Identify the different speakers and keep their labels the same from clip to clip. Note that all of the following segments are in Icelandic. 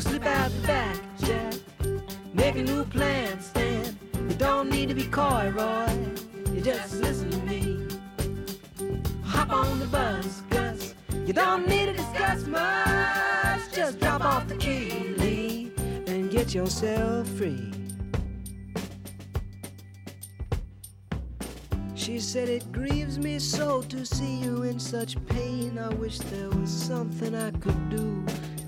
Speaker 1: Slip out the back, Jack. Make a new plan, Stan. You don't need to be coy, Roy. You just listen to me. Hop on the bus, Gus. You don't need to discuss much. Just drop off the key, leave, and get yourself free. She said, It grieves me so to see you in such pain. I wish there was something I could do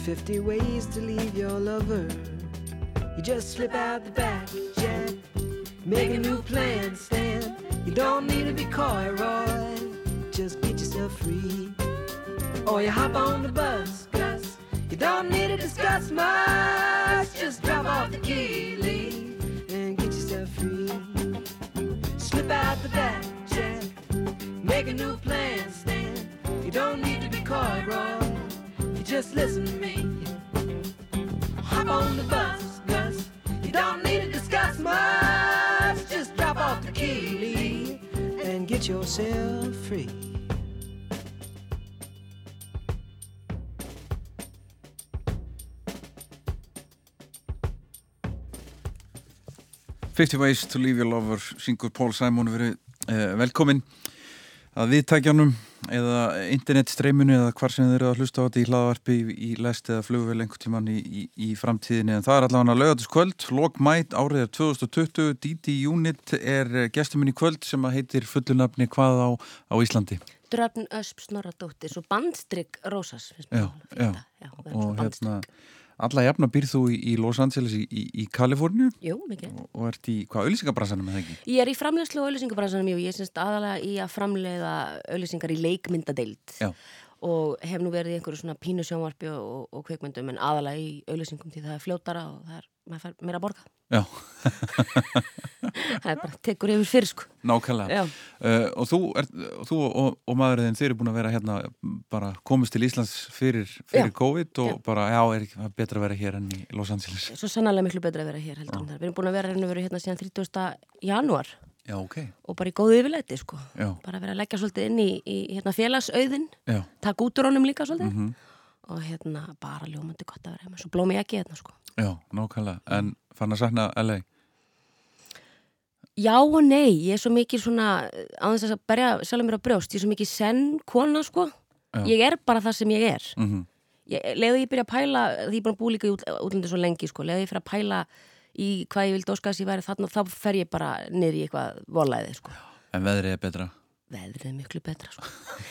Speaker 1: 50 ways to leave your lover. You just slip out the back, Jack. Make a new plan, Stan. You don't need to be coy, Roy. Just get yourself free. Or you hop on the bus, Gus. You don't need to discuss much. Just drop off the key, leave, and get yourself free. Slip out the back, Jack. Make a new plan, Stan. You don't need to be coy, Roy. Just listen to me. Hop on the bus, Gus. You don't need to discuss much. Just drop off the key, and get yourself free.
Speaker 2: Fifty Ways to Leave Your Lover syngur Pól Sæmón verið eh, velkomin að viðtækjanum eða internetstreyminu eða hvar sem þeir eru að hlusta á þetta í hlaðvarpi í, í lest eða flugvel einhvern tíman í, í, í framtíðinni. En það er allavega lögatiskvöld, lokmæt árið er 2020, DD Unit er gestuminn í kvöld sem að heitir fullunafni hvað á, á Íslandi?
Speaker 3: Dröfn Ösp Snorradóttir, svo bandstrygg Rósas finnst
Speaker 2: Já, já.
Speaker 3: já
Speaker 2: og hérna alla jafna býrð þú í, Los Angeles í, í, í Kaliforníu
Speaker 3: Jú, mikið.
Speaker 2: og, og ert í hvað auðlýsingabransanum eða ekki?
Speaker 3: Ég er í framleiðslu og auðlýsingabransanum og ég er semst aðalega í að framleiða auðlýsingar í leikmyndadeild
Speaker 2: Já.
Speaker 3: og hef nú verið í einhverju svona pínu sjónvarpi og, og, og kveikmyndum en aðalega í auðlýsingum því það er fljótara og það er, maður fær meira að borga.
Speaker 2: Já,
Speaker 3: Það er bara, tekur yfir fyrir sko.
Speaker 2: nákvæmlega uh, og þú, er, þú og, og maðurinn þeir eru búin að vera hérna bara komist til Íslands fyrir, fyrir. COVID og
Speaker 3: Já.
Speaker 2: bara já, er ekki betra að vera hér enn í Los Angeles
Speaker 3: Svo sannarlega miklu betra að vera hér heldur. Við erum búin að vera hérna, hérna síðan 30. janúar
Speaker 2: Já, ok,
Speaker 3: og bara í góðu yfirleiti sko. Bara vera að leggja svolítið inn í, í hérna, félagsauðin,
Speaker 2: já
Speaker 3: taka út úr honum líka svolítið
Speaker 2: mm
Speaker 3: og hérna bara ljómandi gott að vera heima. Svo blómi ekki hérna sko.
Speaker 2: Já, nákvæmlega, en fann að sakna LA
Speaker 3: Já og nei, ég er svo mikið svona, á þess að berja sjálfur mér á brjóst, ég er svo mikið senn kona sko,
Speaker 2: Já.
Speaker 3: ég er bara það sem ég er.
Speaker 2: mm
Speaker 3: Ég, leðu ég byrja að pæla, því ég er búin að búa líka í út, útlandi svo lengi sko, leðu ég fyrir að pæla í hvað ég vildi óska þess að ég væri þarna, þá fer ég bara niður í eitthvað volæði sko.
Speaker 2: En veðrið er betra
Speaker 3: Veðrið er miklu betra sko.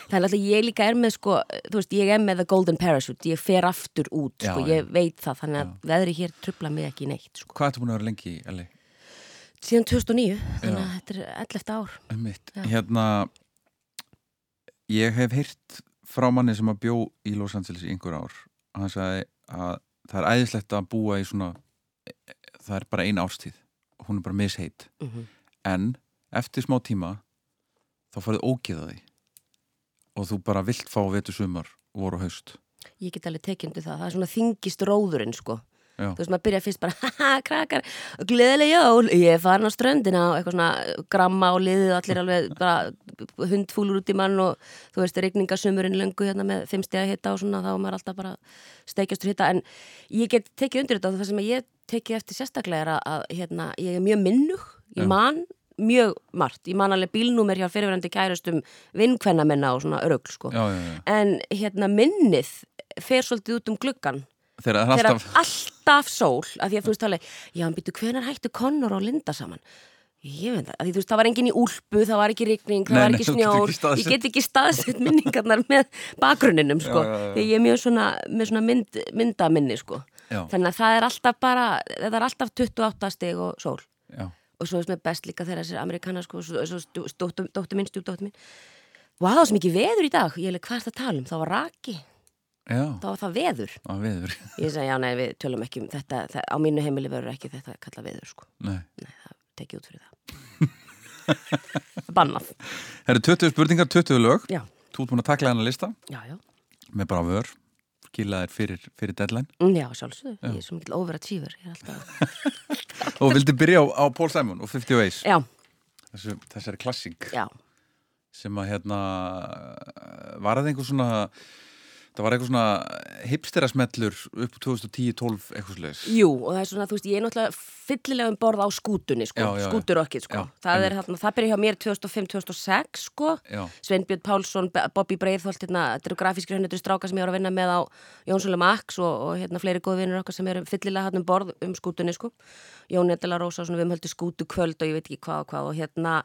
Speaker 3: Það er alltaf, ég líka er með sko, þú veist, ég er með the golden parachute, ég fer aftur út
Speaker 2: Já,
Speaker 3: sko,
Speaker 2: já.
Speaker 3: ég veit það, þannig að veðrið hér trubla mig ekki neitt sko.
Speaker 2: Hvað ertu búin að vera lengi LA?
Speaker 3: Síðan 2009, þannig að þetta er 11 ár. Já.
Speaker 2: Hérna ég hef heyrt frá manni sem að bjó í Los Angeles í einhver ár og hann sagði að það er æðislegt að búa í svona það er bara ein árstíð og hún er bara misheit.
Speaker 3: Mm
Speaker 2: en eftir smá tíma þá farið ógeða því. Og þú bara vilt fá vetur sumar, voru haust.
Speaker 3: Ég get alveg tekjandi það, það er svona þingist róðurinn sko
Speaker 2: Já.
Speaker 3: Þú veist, maður byrja fyrst bara, haha, krakkar, gleðileg jól, ég er farin á ströndina og eitthvað svona gramma og liðið og allir alveg bara hundfúlur út í mann og þú veist, regningasumurinn löngu hérna með fimm stegi hitta og svona, þá er maður alltaf bara steikjastur hitta, en ég get tekið undir þetta og það sem ég tekið eftir sérstaklega er að, hérna, ég er mjög minnug, ég man mjög margt, ég man alveg bílnúmer hjá fyrirverandi kærustum vinkvennamenna og svona örugl, sko,
Speaker 2: Já, já, já.
Speaker 3: en hérna minnið fer svolítið út um gluggan
Speaker 2: Þegar það er alltaf
Speaker 3: alltaf sól að því að þú veist alveg, já, hann býttu hvenar hættu Connor og Linda saman? Ég veit það, að því þú veist, það var engin í úlpu það var ekki rigning, það
Speaker 2: Nei,
Speaker 3: var ekki snjór.
Speaker 2: ekki
Speaker 3: ég get ekki staðsett minningarnar með bakgrunninum sko,
Speaker 2: Já, já, já.
Speaker 3: því ég er mjög svona með svona mynd, myndaminni sko. Þannig að það er alltaf bara það er alltaf 28 stig og sól. Og svo veist mér best líka þegar þessir amerikanar sko, dóttur minn, stjúpdóttur minn Vá, það var svo mikið veður í dag, ég leik hvað er það að tala um, það var raki,
Speaker 2: já,
Speaker 3: það var það veður.
Speaker 2: Veður.
Speaker 3: Ég segi, já, nei, við tölum ekki um þetta, það, á mínu heimili verður ekki þetta kalla veður, sko.
Speaker 2: Nei.
Speaker 3: Nei, það tekið út fyrir það. Bannað.
Speaker 2: Það eru 20 spurningar, 20 lög.
Speaker 3: Já,
Speaker 2: Þú ert búin að takla hennar lista.
Speaker 3: Já, já.
Speaker 2: með bara vör. Skilaðir fyrir, fyrir deadline.
Speaker 3: Mm, Já, sjálfsögðu, ég er svo mikil overachiever, ég er alltaf...
Speaker 2: Og vildi byrja á, á Paul Simon og 50 Ways.
Speaker 3: Já,
Speaker 2: Þessu, Þessari klassing sem að hérna var það einhver svona það var eitthvað svona hipsterasmellur upp 2010-12 eitthvað slags
Speaker 3: jú, og það er svona, þú veist, ég er náttúrulega fyllilega um borð á skútunni, sko, skúturokkið, sko.
Speaker 2: Já,
Speaker 3: það er þarna, það byrja hjá mér 2005-2006, sko.
Speaker 2: Já,
Speaker 3: Sveinbjörn Pálsson, Bobby Breiðholt, hérna, þetta eru grafískri hönnutur stráka sem ég var að vinna með á Jónsson Max og, og hérna fleiri góði vinnur okkar sem eru fyllilega hann um borð um skútunni sko. Jón Edela Rósa, svona, við höldið skútu kvöld og ég veit ekki hvað og hvað og hérna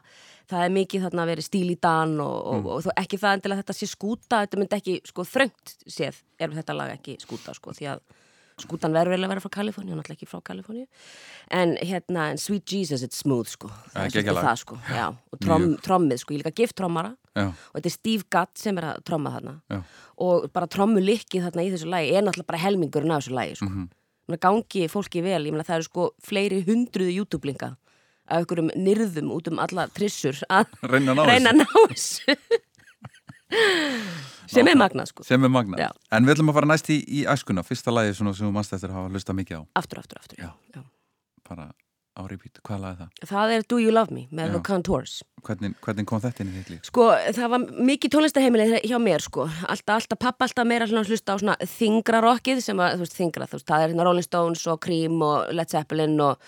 Speaker 3: það er mikið þarna að vera stíl í dan og, og,
Speaker 2: Mm.
Speaker 3: og, og ekki það endilega þetta sé skúta, þetta myndi ekki sko þröngt séð ef þetta lag ekki skúta sko því að skútan verður eiginlega að vera frá Kaliforníu, náttúrulega ekki frá Kaliforníu. En hérna, en Sweet Jesus it's smooth sko, það er svolítið það sko já, og trom, trommið sko, ég er líka gift trommara
Speaker 2: já,
Speaker 3: og þetta er Steve Gatt sem er að tromma þarna.
Speaker 2: Já,
Speaker 3: og bara trommulikkið þarna í þessu lagi er náttúrulega bara helmingurinn af þessu lagi sko. mm -hmm. gangi fólki vel, ég meina það eru sko fleiri hundruðu YouTube-linka af einhverjum nyrðum út um alla trissur að
Speaker 2: Reyna að ná
Speaker 3: þessu sem er magnað sko
Speaker 2: sem er magna
Speaker 3: Já.
Speaker 2: En við ætlum að fara næst í, í æskuna fyrsta lagi svona sem þú mannst eftir að hafa hlusta mikið á
Speaker 3: aftur, aftur, aftur
Speaker 2: Já.
Speaker 3: Já.
Speaker 2: bara á repeat, hvað lagi það?
Speaker 3: það er Do You Love Me með. The Contours
Speaker 2: Hvernig, hvernig kom þetta inn í þitt líf?
Speaker 3: Sko, það var mikið tónlistaheimilið hjá mér, sko. Alltaf, alltaf, pappa alltaf meira hlusta á svona þingra rockið sem að, þú veist, þingra, þú veist, það er hérna Rolling Stones og Cream og Led Zeppelin og,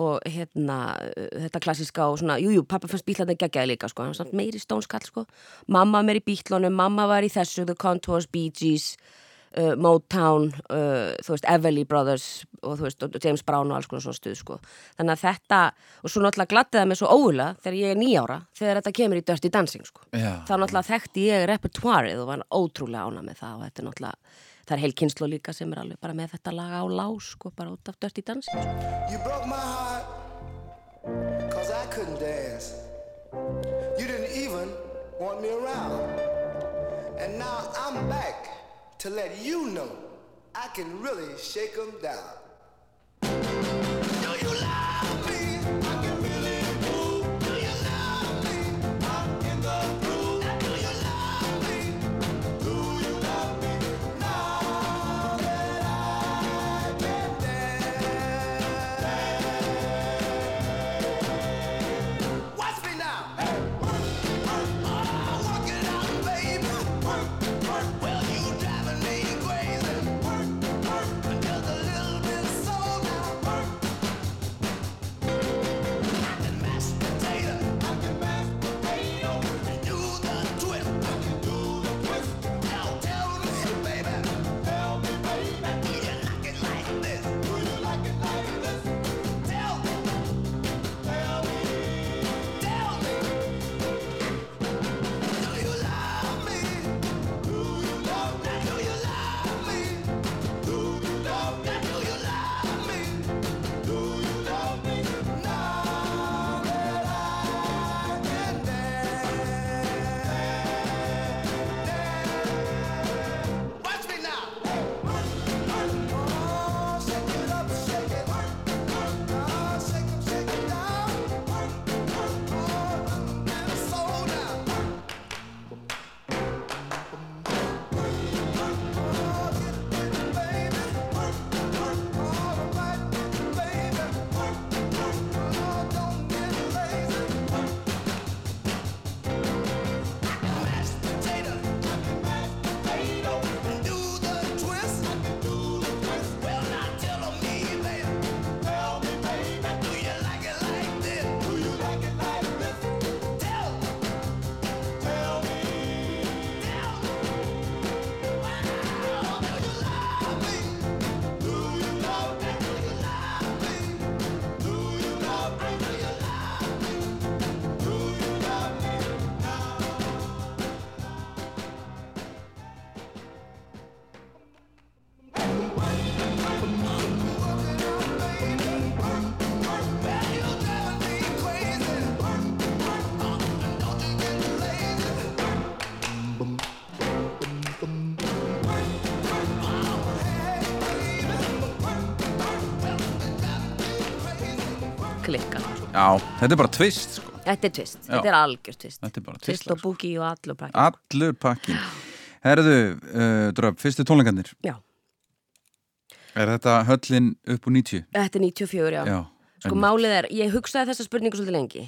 Speaker 3: og hérna, uh, þetta klassiska og svona, jújú, jú, pappa fannst bítlandi geggjaði líka, sko, hann var samt meiri Stones kall, sko. Mamma meir í bítlunum, mamma var í þessu, The Contours, Bee Gees, uh, Motown, uh, þú veist, Everly Brothers og þú veist, og James Brown og alls konar svona stuð, sko. Þannig að þetta, og svo náttúrulega gladdi það mig svo óulega þegar ég er nýjára, þegar þetta kemur í Dirty Dancing, sko.
Speaker 2: Já,
Speaker 3: Þá náttúrulega þekkti ég repertoirið og var ótrúlega ána með það og þetta er náttúrulega, það er heil kynslu líka sem er alveg bara með þetta laga á lás, sko, bara út af Dirty Dancing, sko.
Speaker 4: Cause I couldn't dance. You didn't even want me around. And now I'm back to let you know I can really shake 'em down.
Speaker 2: Þetta er bara tvist sko.
Speaker 3: Þetta er tvist, þetta er algjör tvist
Speaker 2: Þetta er bara
Speaker 3: Tvist
Speaker 2: tvistar
Speaker 3: og búki og allur pakki
Speaker 2: Allur pakkin Herðu, uh, dröf, fyrstu tónleikarnir.
Speaker 3: Já,
Speaker 2: Er þetta höllin upp úr 90?
Speaker 3: þetta er 94, já,
Speaker 2: Já
Speaker 3: Sko málið er, ég hugsaði þessa spurningu svolítið lengi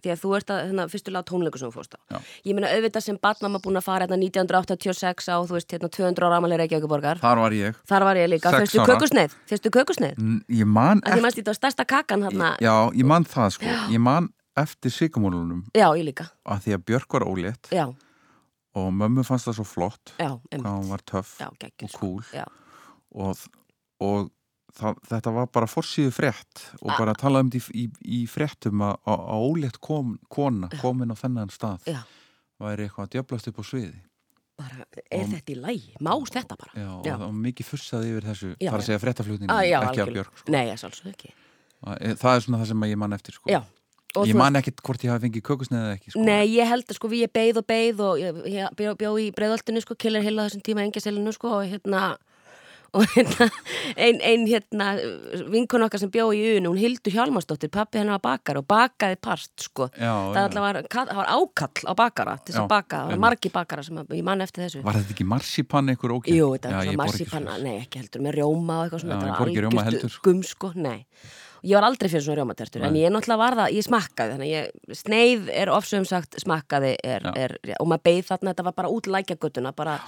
Speaker 3: Því að þú ert að, hérna, fyrstulega tónleiku sem þú fórst á.
Speaker 2: Já.
Speaker 3: Ég meina auðvitað sem barnamma búin að fara hérna 1986 á, þú veist, hérna 200 ára amalega Reykjavíkuborgar
Speaker 2: Þar var ég.
Speaker 3: Þar var ég líka, fyrstu kökusneið. Fyrstu kökusneið,
Speaker 2: Ég man
Speaker 3: að því mannst þetta var stærsta kakan hérna
Speaker 2: Já, ég man það sko. Ég man eftir sykumólunum
Speaker 3: Já, ég líka,
Speaker 2: að því að Björk var ólétt.
Speaker 3: Já,
Speaker 2: og mömmu fannst það svo flott.
Speaker 3: Já, Já,
Speaker 2: og og, og það, þetta var bara forsýðu frétt og bara tala um þetta í, í, í fréttum að, að að ólétt kom, kona komin á þennan stað
Speaker 3: já,
Speaker 2: væri eitthvað að djöblast upp á sviði
Speaker 3: bara, er þetta í lægi? Mást þetta bara?
Speaker 2: Já, og
Speaker 3: Já.
Speaker 2: það var mikið fussaði yfir þessu þar að segja fréttaflutning
Speaker 3: Ah,
Speaker 2: ekki af
Speaker 3: algjörlega.
Speaker 2: Björk sko.
Speaker 3: Nei, ég sálsum ekki
Speaker 2: Það- það er svona það sem ég man eftir sko.
Speaker 3: Og
Speaker 2: ég man ekkit hvort ég hafi fengið kökusneið eða ekki sko.
Speaker 3: Nei, ég held að sko við ég beið og beið og ég, ég bjó, í breiðoltinu sko, Killer Hill á þessum tíma engjaselinu sko og hérna og hérna, ein, ein hérna vinkun okkar sem bjó í unu, hún Hildur Hjálmarsdóttir, pappi hennar var bakar og bakaði part sko,
Speaker 2: Já,
Speaker 3: það
Speaker 2: já.
Speaker 3: var, var ákall á bakara til þess að baka, það var margi bakara sem ég man eftir þessu
Speaker 2: Var þetta ekki marsipan einhver ókjöld?
Speaker 3: Jú, þetta var
Speaker 2: svoleiðis.
Speaker 3: nei ekki heldur, með rjóma og eitthvað svona, þetta var
Speaker 2: sko.
Speaker 3: Gum sko, nei. Ég var aldrei fyrir svona rjómatertur, en ég náttúrulega var það, ég smakkaði, þannig ég, sneið er ofsögum sagt smakkaði er, er, og maður beið þarna, þetta var bara út lækjagötuna, bara,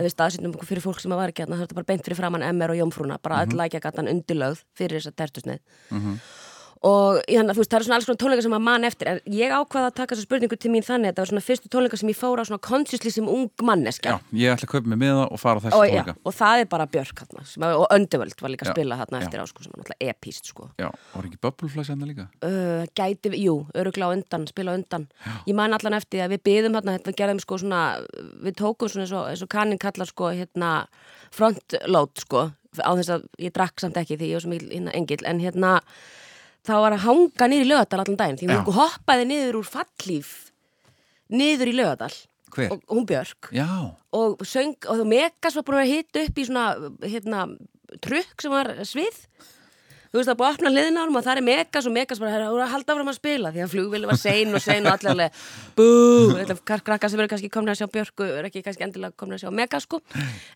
Speaker 3: við staðsýtum fyrir fólk sem var ekki hérna, þetta var bara beint fyrir framann MR og Jómfrúna, bara
Speaker 2: Mhm.
Speaker 3: öll lækjagatan undilögð fyrir þessa tertusneið. Og hérna, þú veist, það eru svona alls konar tónleika sem maður man eftir en ég ákvaða að taka þessa spurningu til mín þannig að þetta var svona fyrstu tónleika sem ég fóra á svona consciously sem ung manneskja
Speaker 2: Já, ég ætla að kaupa mig með það og fara á þessu
Speaker 3: og, já,
Speaker 2: tónleika
Speaker 3: og það er bara Björk hérna, sem, og Underworld var líka að
Speaker 2: Já,
Speaker 3: spila hérna
Speaker 2: já.
Speaker 3: eftir á sko, sem var náttúrulega epíst sko.
Speaker 2: Já, var ekki Bubbleflash hérna líka?
Speaker 3: uh, gæti, við- jú, öruglega á undan spila á undan, ég man allan eftir að við byðum hérna, þetta gerðum sko svona við tókum svona eins og, og kannin kallar sko hérna frontload sko, á þess að ég drakk samt ekki því ég var svo mikil hérna, engil, en hérna þá var að hanga niður í lögadal allan daginn því hún hoppaði niður úr fallíf niður í lögadal
Speaker 2: Hver?
Speaker 3: og hún Björk.
Speaker 2: Já,
Speaker 3: og söng, og Megas var búin að hitta upp í svona, hérna trukk sem var svið. Þú veist það búin að opna hliðina á honum og það er Megas og Megas bara, "Herra, þú er að halda áfram að spila því að flugvili var sein og sein og allavega bú, þetta krakka sem eru kannski komin að sjá Björku er ekki kannski endilega komin að sjá Megas sko,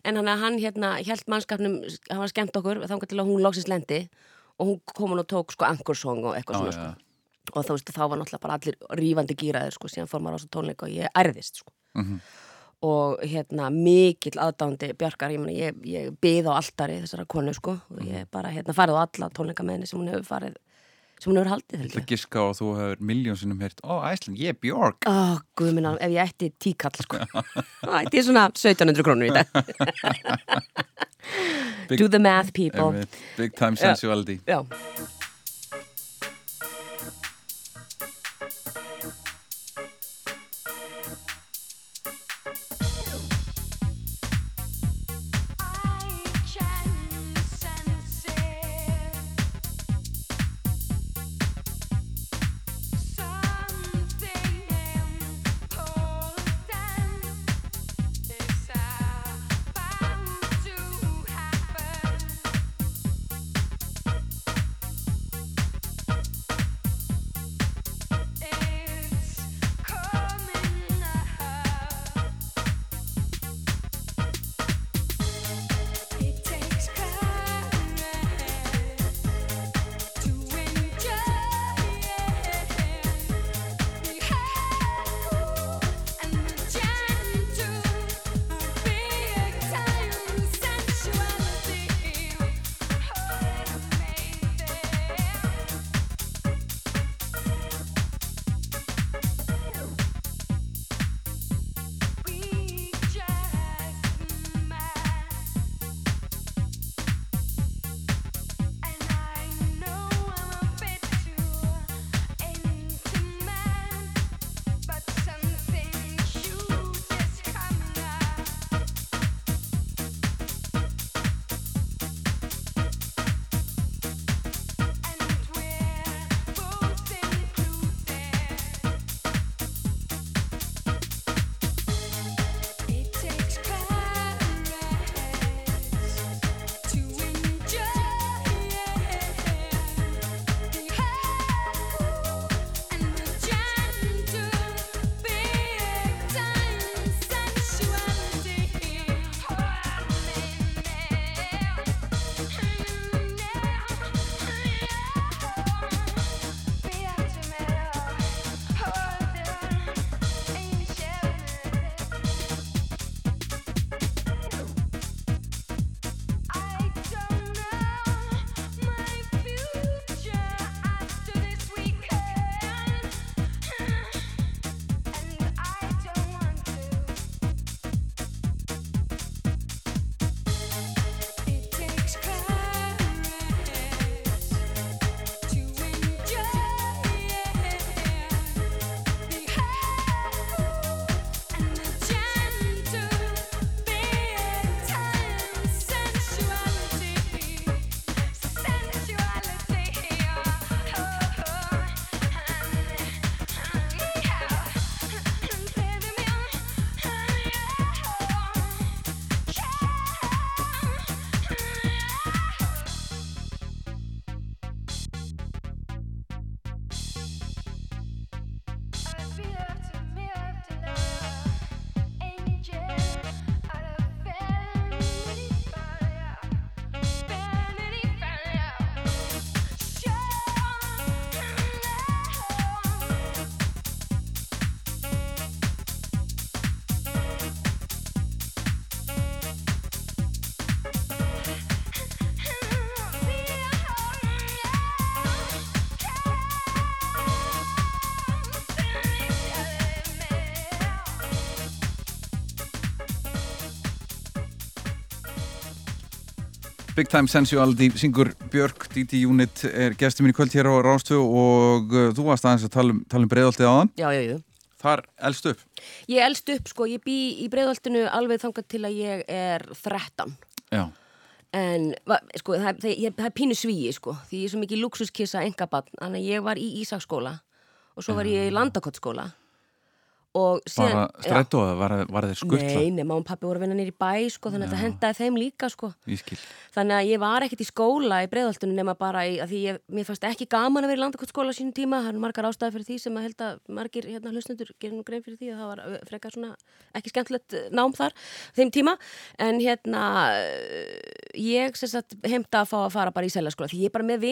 Speaker 3: en hann, hann hérna held mannskapnum, hann var skemmt okkur þangar til að hún loksist lendi og hún kom og tók sko ankursong og eitthvað svona sko og þú veist þá var náttúrulega bara allir rífandi gýraðir sko, síðan fór maður á svo tónleika og ég ærðist sko
Speaker 2: Mhm.
Speaker 3: og hérna mikill aðdándi Bjarkar, ég, meni, ég, ég byð á altari þessara konu sko og
Speaker 2: Mhm.
Speaker 3: ég bara hérna farið á alla tónleika með henni sem hún hefur farið sem hún hefur haldið ég.
Speaker 2: giska að þú hefur miljónsinnum heyrt Ó, Æsland, ég er Björk
Speaker 3: Ó, guð minna, ef ég ætti tíkall sko Þá ætti svona 1700 krónur í dag
Speaker 2: Big-
Speaker 3: Do the math people.
Speaker 2: Big time sensuality.
Speaker 3: Já,
Speaker 2: Big Time Sensuality syngur Björk, DD Unit er gestur mín í kvöld hér á Rástu og uh, þú varst aðeins að tala um, um breiðoltið á þann
Speaker 3: Já, já, já.
Speaker 2: þar elst upp.
Speaker 3: Ég elst upp, sko, ég bý í breiðoltinu alveg þangað til að ég er 13.
Speaker 2: Já,
Speaker 3: En, sko, það, það, ég, það er pínu svíi, sko, því ég er svo mikið luxuskissa engabann, þannig að ég var í Ísaksskóla og svo var ég í Landakottskóla og síðan...
Speaker 2: bara strætó eða var, var þeir skurla
Speaker 3: Nei, mamma og pappi voru að vinna nýri bæ, sko, þannig að þetta hendaði þeim líka, sko. Þannig að ég var ekkert í skóla í breiðoltinu nema bara í, að því ég, mér fannst ekki gaman að vera í landakottskóla á sínum tíma, það eru margar ástæði fyrir því sem að held að margir hérna hlustendur gerir nú grein fyrir því að það var frekar svona ekki skemmtilegt nám þar þeim tíma, en hérna ég sem sagt heimta að fá að fara bara í seljaskóla því ég er bara með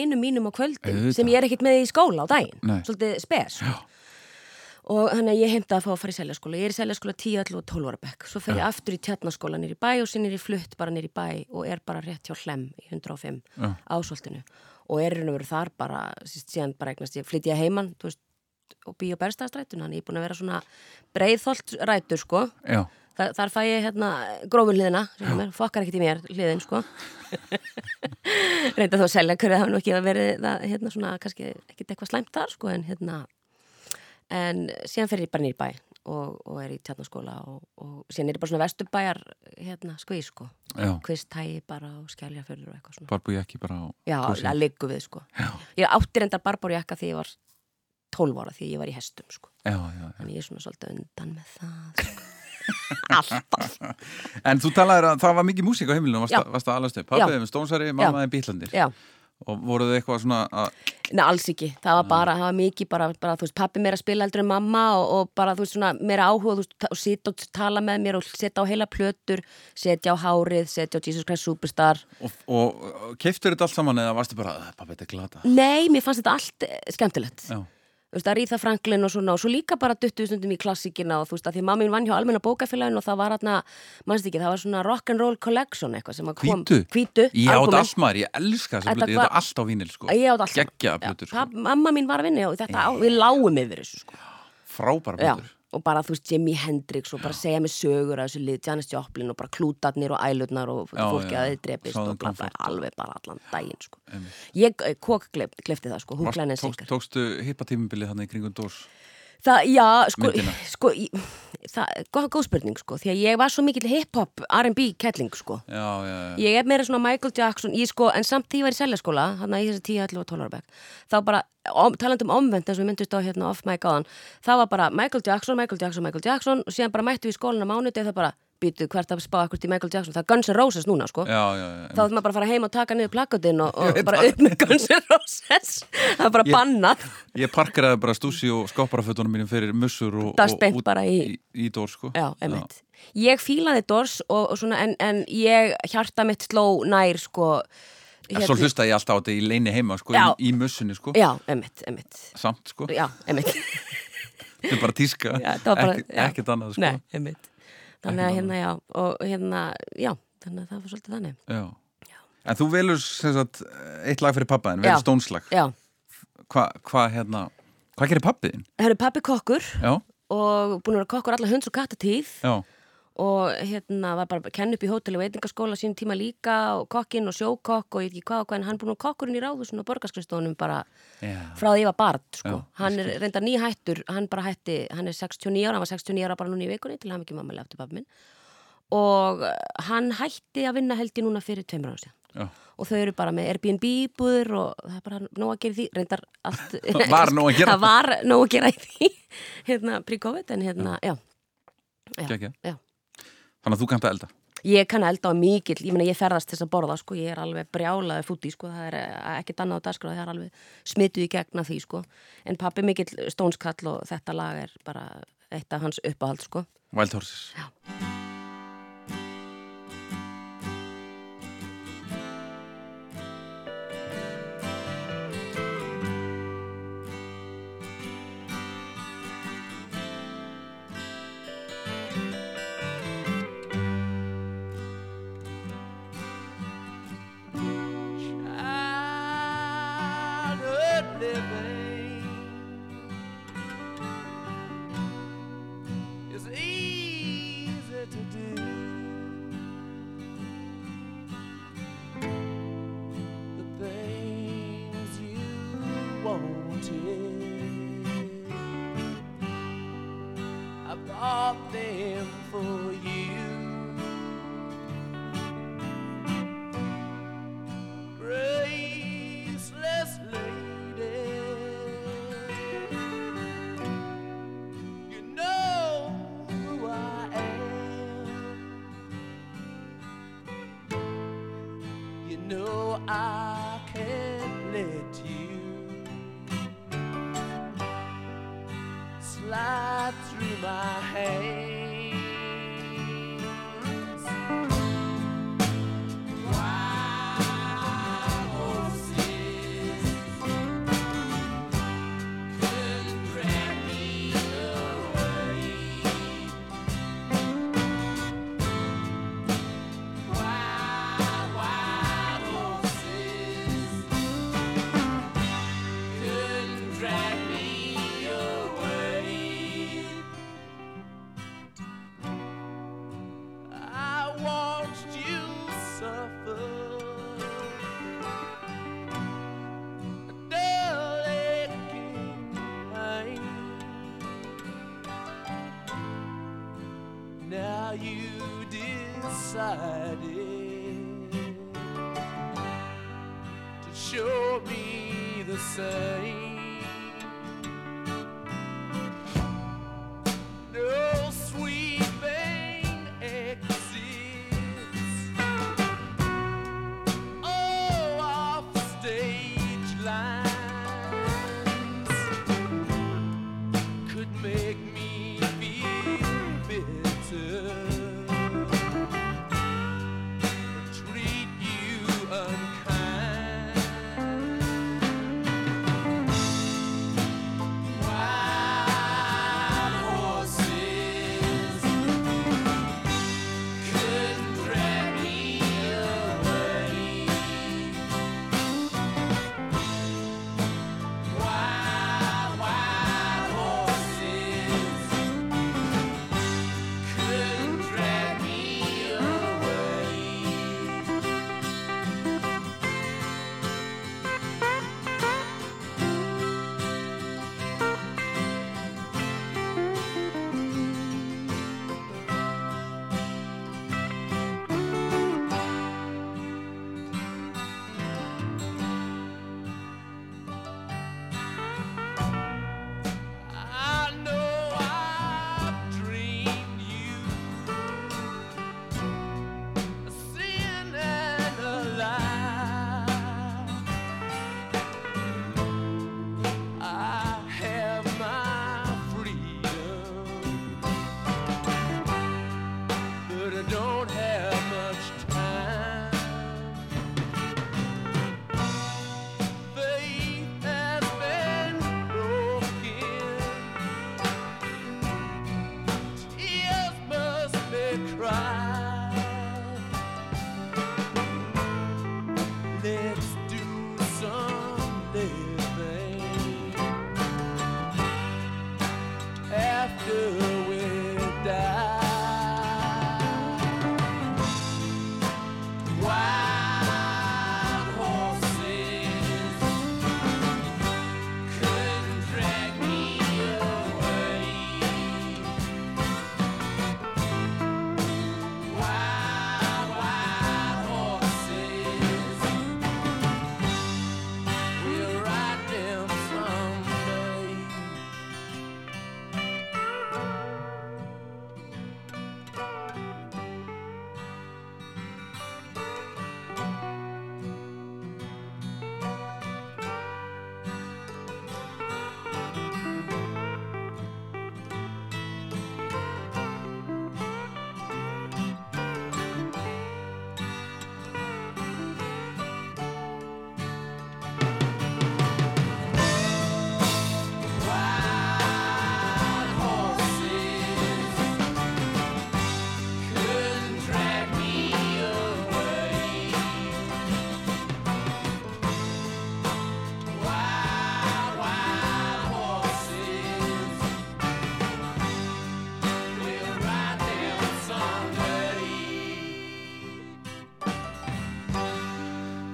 Speaker 3: og þannig að ég heimta að fá að fara í seljaskóla. Ég er í seljaskóla 10, 11 og 12 ára bekk. Svo fer ég aftur í tjarnaskóla nýri bæ og er ég flutt bara nýri bæ og er bara rétt hjá hlem í 105
Speaker 2: Já.
Speaker 3: ásvoltinu og er raun og veru þar bara síðan bara eignast ég flytti ég heiman veist, og bý á berstaðastrætun hann ég er búin að vera svona breiðþolt rætur sko.
Speaker 2: Já,
Speaker 3: Þar, þar fæ ég hérna grófun hliðina er, fokkar ekkert í mér hliðin sko. Reynda þó að selja hverju það hafa nú ekki verið það, hérna svona kannski ekkert eitthvað slæmt þar sko en hérna en síðan fer ég bara nýr bæ og, og er í tjarnaskóla og, og síðan er ég bara svona vesturbæjar hérna skvís sko. Kvistægi bara og skæljafölur og eitthvað svona.
Speaker 2: Barbú ég ekki bara á
Speaker 3: já, að liggu við sko.
Speaker 2: Já.
Speaker 3: ég átti reyndar barbárjakka því ég var 12 ára því ég var í hestum sko.
Speaker 2: Já, já, já.
Speaker 3: þannig ég er svona svolítið undan með það sko. alltaf.
Speaker 2: En þú talaður að það var mikið músík á heimilinu varst,
Speaker 3: Já.
Speaker 2: að- varst að alast upp. Pappiðið með stónsari, mammaðið bítlandir
Speaker 3: já
Speaker 2: Og voruð þið eitthvað svona að
Speaker 3: Nei, alls ekki. Það var bara, það var mikið bara, bara þú veist, pappi meira að spila eldur en mamma og, og bara, þú veist, svona meira áhuga, veist, og sita og tala með mér og setja á heila plötur, setja á hárið, setja á Jesus Christ Superstar.
Speaker 2: Og, og, keiftur þetta allt saman eða varstu bara, "Ah, pappi, þetta er glata
Speaker 3: Nei, mér fannst þetta allt skemmtilegt.
Speaker 2: Já,
Speaker 3: Þú veist, að Ríða Franklin og svona, og svo líka bara duttu stundum í klassíkina og þú veist, að því mamma mín vann hjá almenna bókafélagin og það var hérna, mannst ekki, það var svona rock'n'roll collection eitthvað sem að kom.
Speaker 2: Hvítu?
Speaker 3: Hvítu,
Speaker 2: Ég átt maður, ég elska þessa blötu, ég átt allt á vínil sko
Speaker 3: Ég átt allt saman.
Speaker 2: Geggjaða
Speaker 3: Já,
Speaker 2: plötur, sko.
Speaker 3: Mamma mín var að vinna og þetta, á, við lágum yfir þessu, sko.
Speaker 2: Frábæra
Speaker 3: Já,
Speaker 2: plötur
Speaker 3: og bara þú veist Jimi Hendrix og bara segja mig sögur af þessu lið, Janis Joplin og bara klútarnir og ælurnar og fólki að þið
Speaker 2: Southern
Speaker 3: og
Speaker 2: og-
Speaker 3: alveg bara allan daginn sko. Ég, eh, kók glefti það sko, hún klæðin
Speaker 2: tókst,
Speaker 3: syngar
Speaker 2: Tókstu hippatímabilið hann í kringum dós
Speaker 3: Það, já, sko, sko það, góð, góð spurning sko, því að ég var svo mikill hip-hop R&B kettling sko.
Speaker 2: Já, já, já.
Speaker 3: Ég er meira svona Michael Jackson ég, sko, en samt því ég var í seljaskóla þannig að í þessi 10, 11 og 12 ára bekk þá bara, om, talandi um omvend eins og við myndust á hérna off mic áðan, það var bara Michael Jackson, Michael Jackson, Michael Jackson og síðan bara mættu við skólan á mánuði og það bara býtu hvert að spá akkur til Michael Jackson það er Guns N' Roses núna sko
Speaker 2: Já, já, já
Speaker 3: þá þurfum maður bara að fara heim og taka niður plakkutinn og, og bara upp með Guns N' Roses það er bara
Speaker 2: Ég-
Speaker 3: bannað
Speaker 2: Ég parkeraði bara stúsi og skopparafötunum mínum fyrir mussur og, og út
Speaker 3: í-
Speaker 2: í, í dór sko.
Speaker 3: Ég fílaði Dors og, og svona, en, en ég hjarta mitt sló nær, sko.
Speaker 2: En Svo hlusta ég alltaf á þetta í leini heima sko,
Speaker 3: Já.
Speaker 2: í, í mussunni sko
Speaker 3: Já, einmitt, einmitt.
Speaker 2: Samt sko,
Speaker 3: Já, einmitt.
Speaker 2: þetta er bara tíska. Ekkert annað sko
Speaker 3: Nei, einmitt. Þannig að hérna, já, og hérna, já, þannig að það var svolítið þannig.
Speaker 2: Já. En þú velur sagt, eitt lag fyrir pappaðin,
Speaker 3: Já.
Speaker 2: velur stónslag
Speaker 3: Já,
Speaker 2: Hvað hva, hérna, hvað gerir pappiðin?
Speaker 3: það eru pappi kokkur
Speaker 2: Já,
Speaker 3: og búin að vera kokkur alla hunds og kattatíð
Speaker 2: já,
Speaker 3: og hérna var bara að kenna upp í hótel og veitingaskóla sín tíma líka og kokkinn og sjókokk og ég veit ekki hvað og hvað en hann búin að kokkurinn í ráðusun og borgarskristofunum bara
Speaker 2: já.
Speaker 3: frá því ég var barn sko.
Speaker 2: Já,
Speaker 3: hann er reyndar nýhættur hann bara hætti, hann er 69 ára hann var 69 ára bara núna í vikunni til hann ekki mamma lefti pappi minn og hann hætti að vinna held ég núna fyrir tveimur ára síðan
Speaker 2: já.
Speaker 3: og þau eru bara með Airbnb búður og það er bara nóg að gera í því reyndar allt
Speaker 2: Var nóg að gera.
Speaker 3: það var nóg að gera í því hérna
Speaker 2: Þannig að þú kannt að elda?
Speaker 3: Ég kann að elda á mikill, ég ég ferðast þess að borða sko, ég er alveg brjálaði fúti sko, það er eh, ekkert annað á dagskrá, það er alveg smituð í gegna því sko, en pappi mikill stónskall og þetta lag er bara eitt af hans uppáhald sko.
Speaker 2: Wild Horses.
Speaker 3: Já.
Speaker 5: hiding.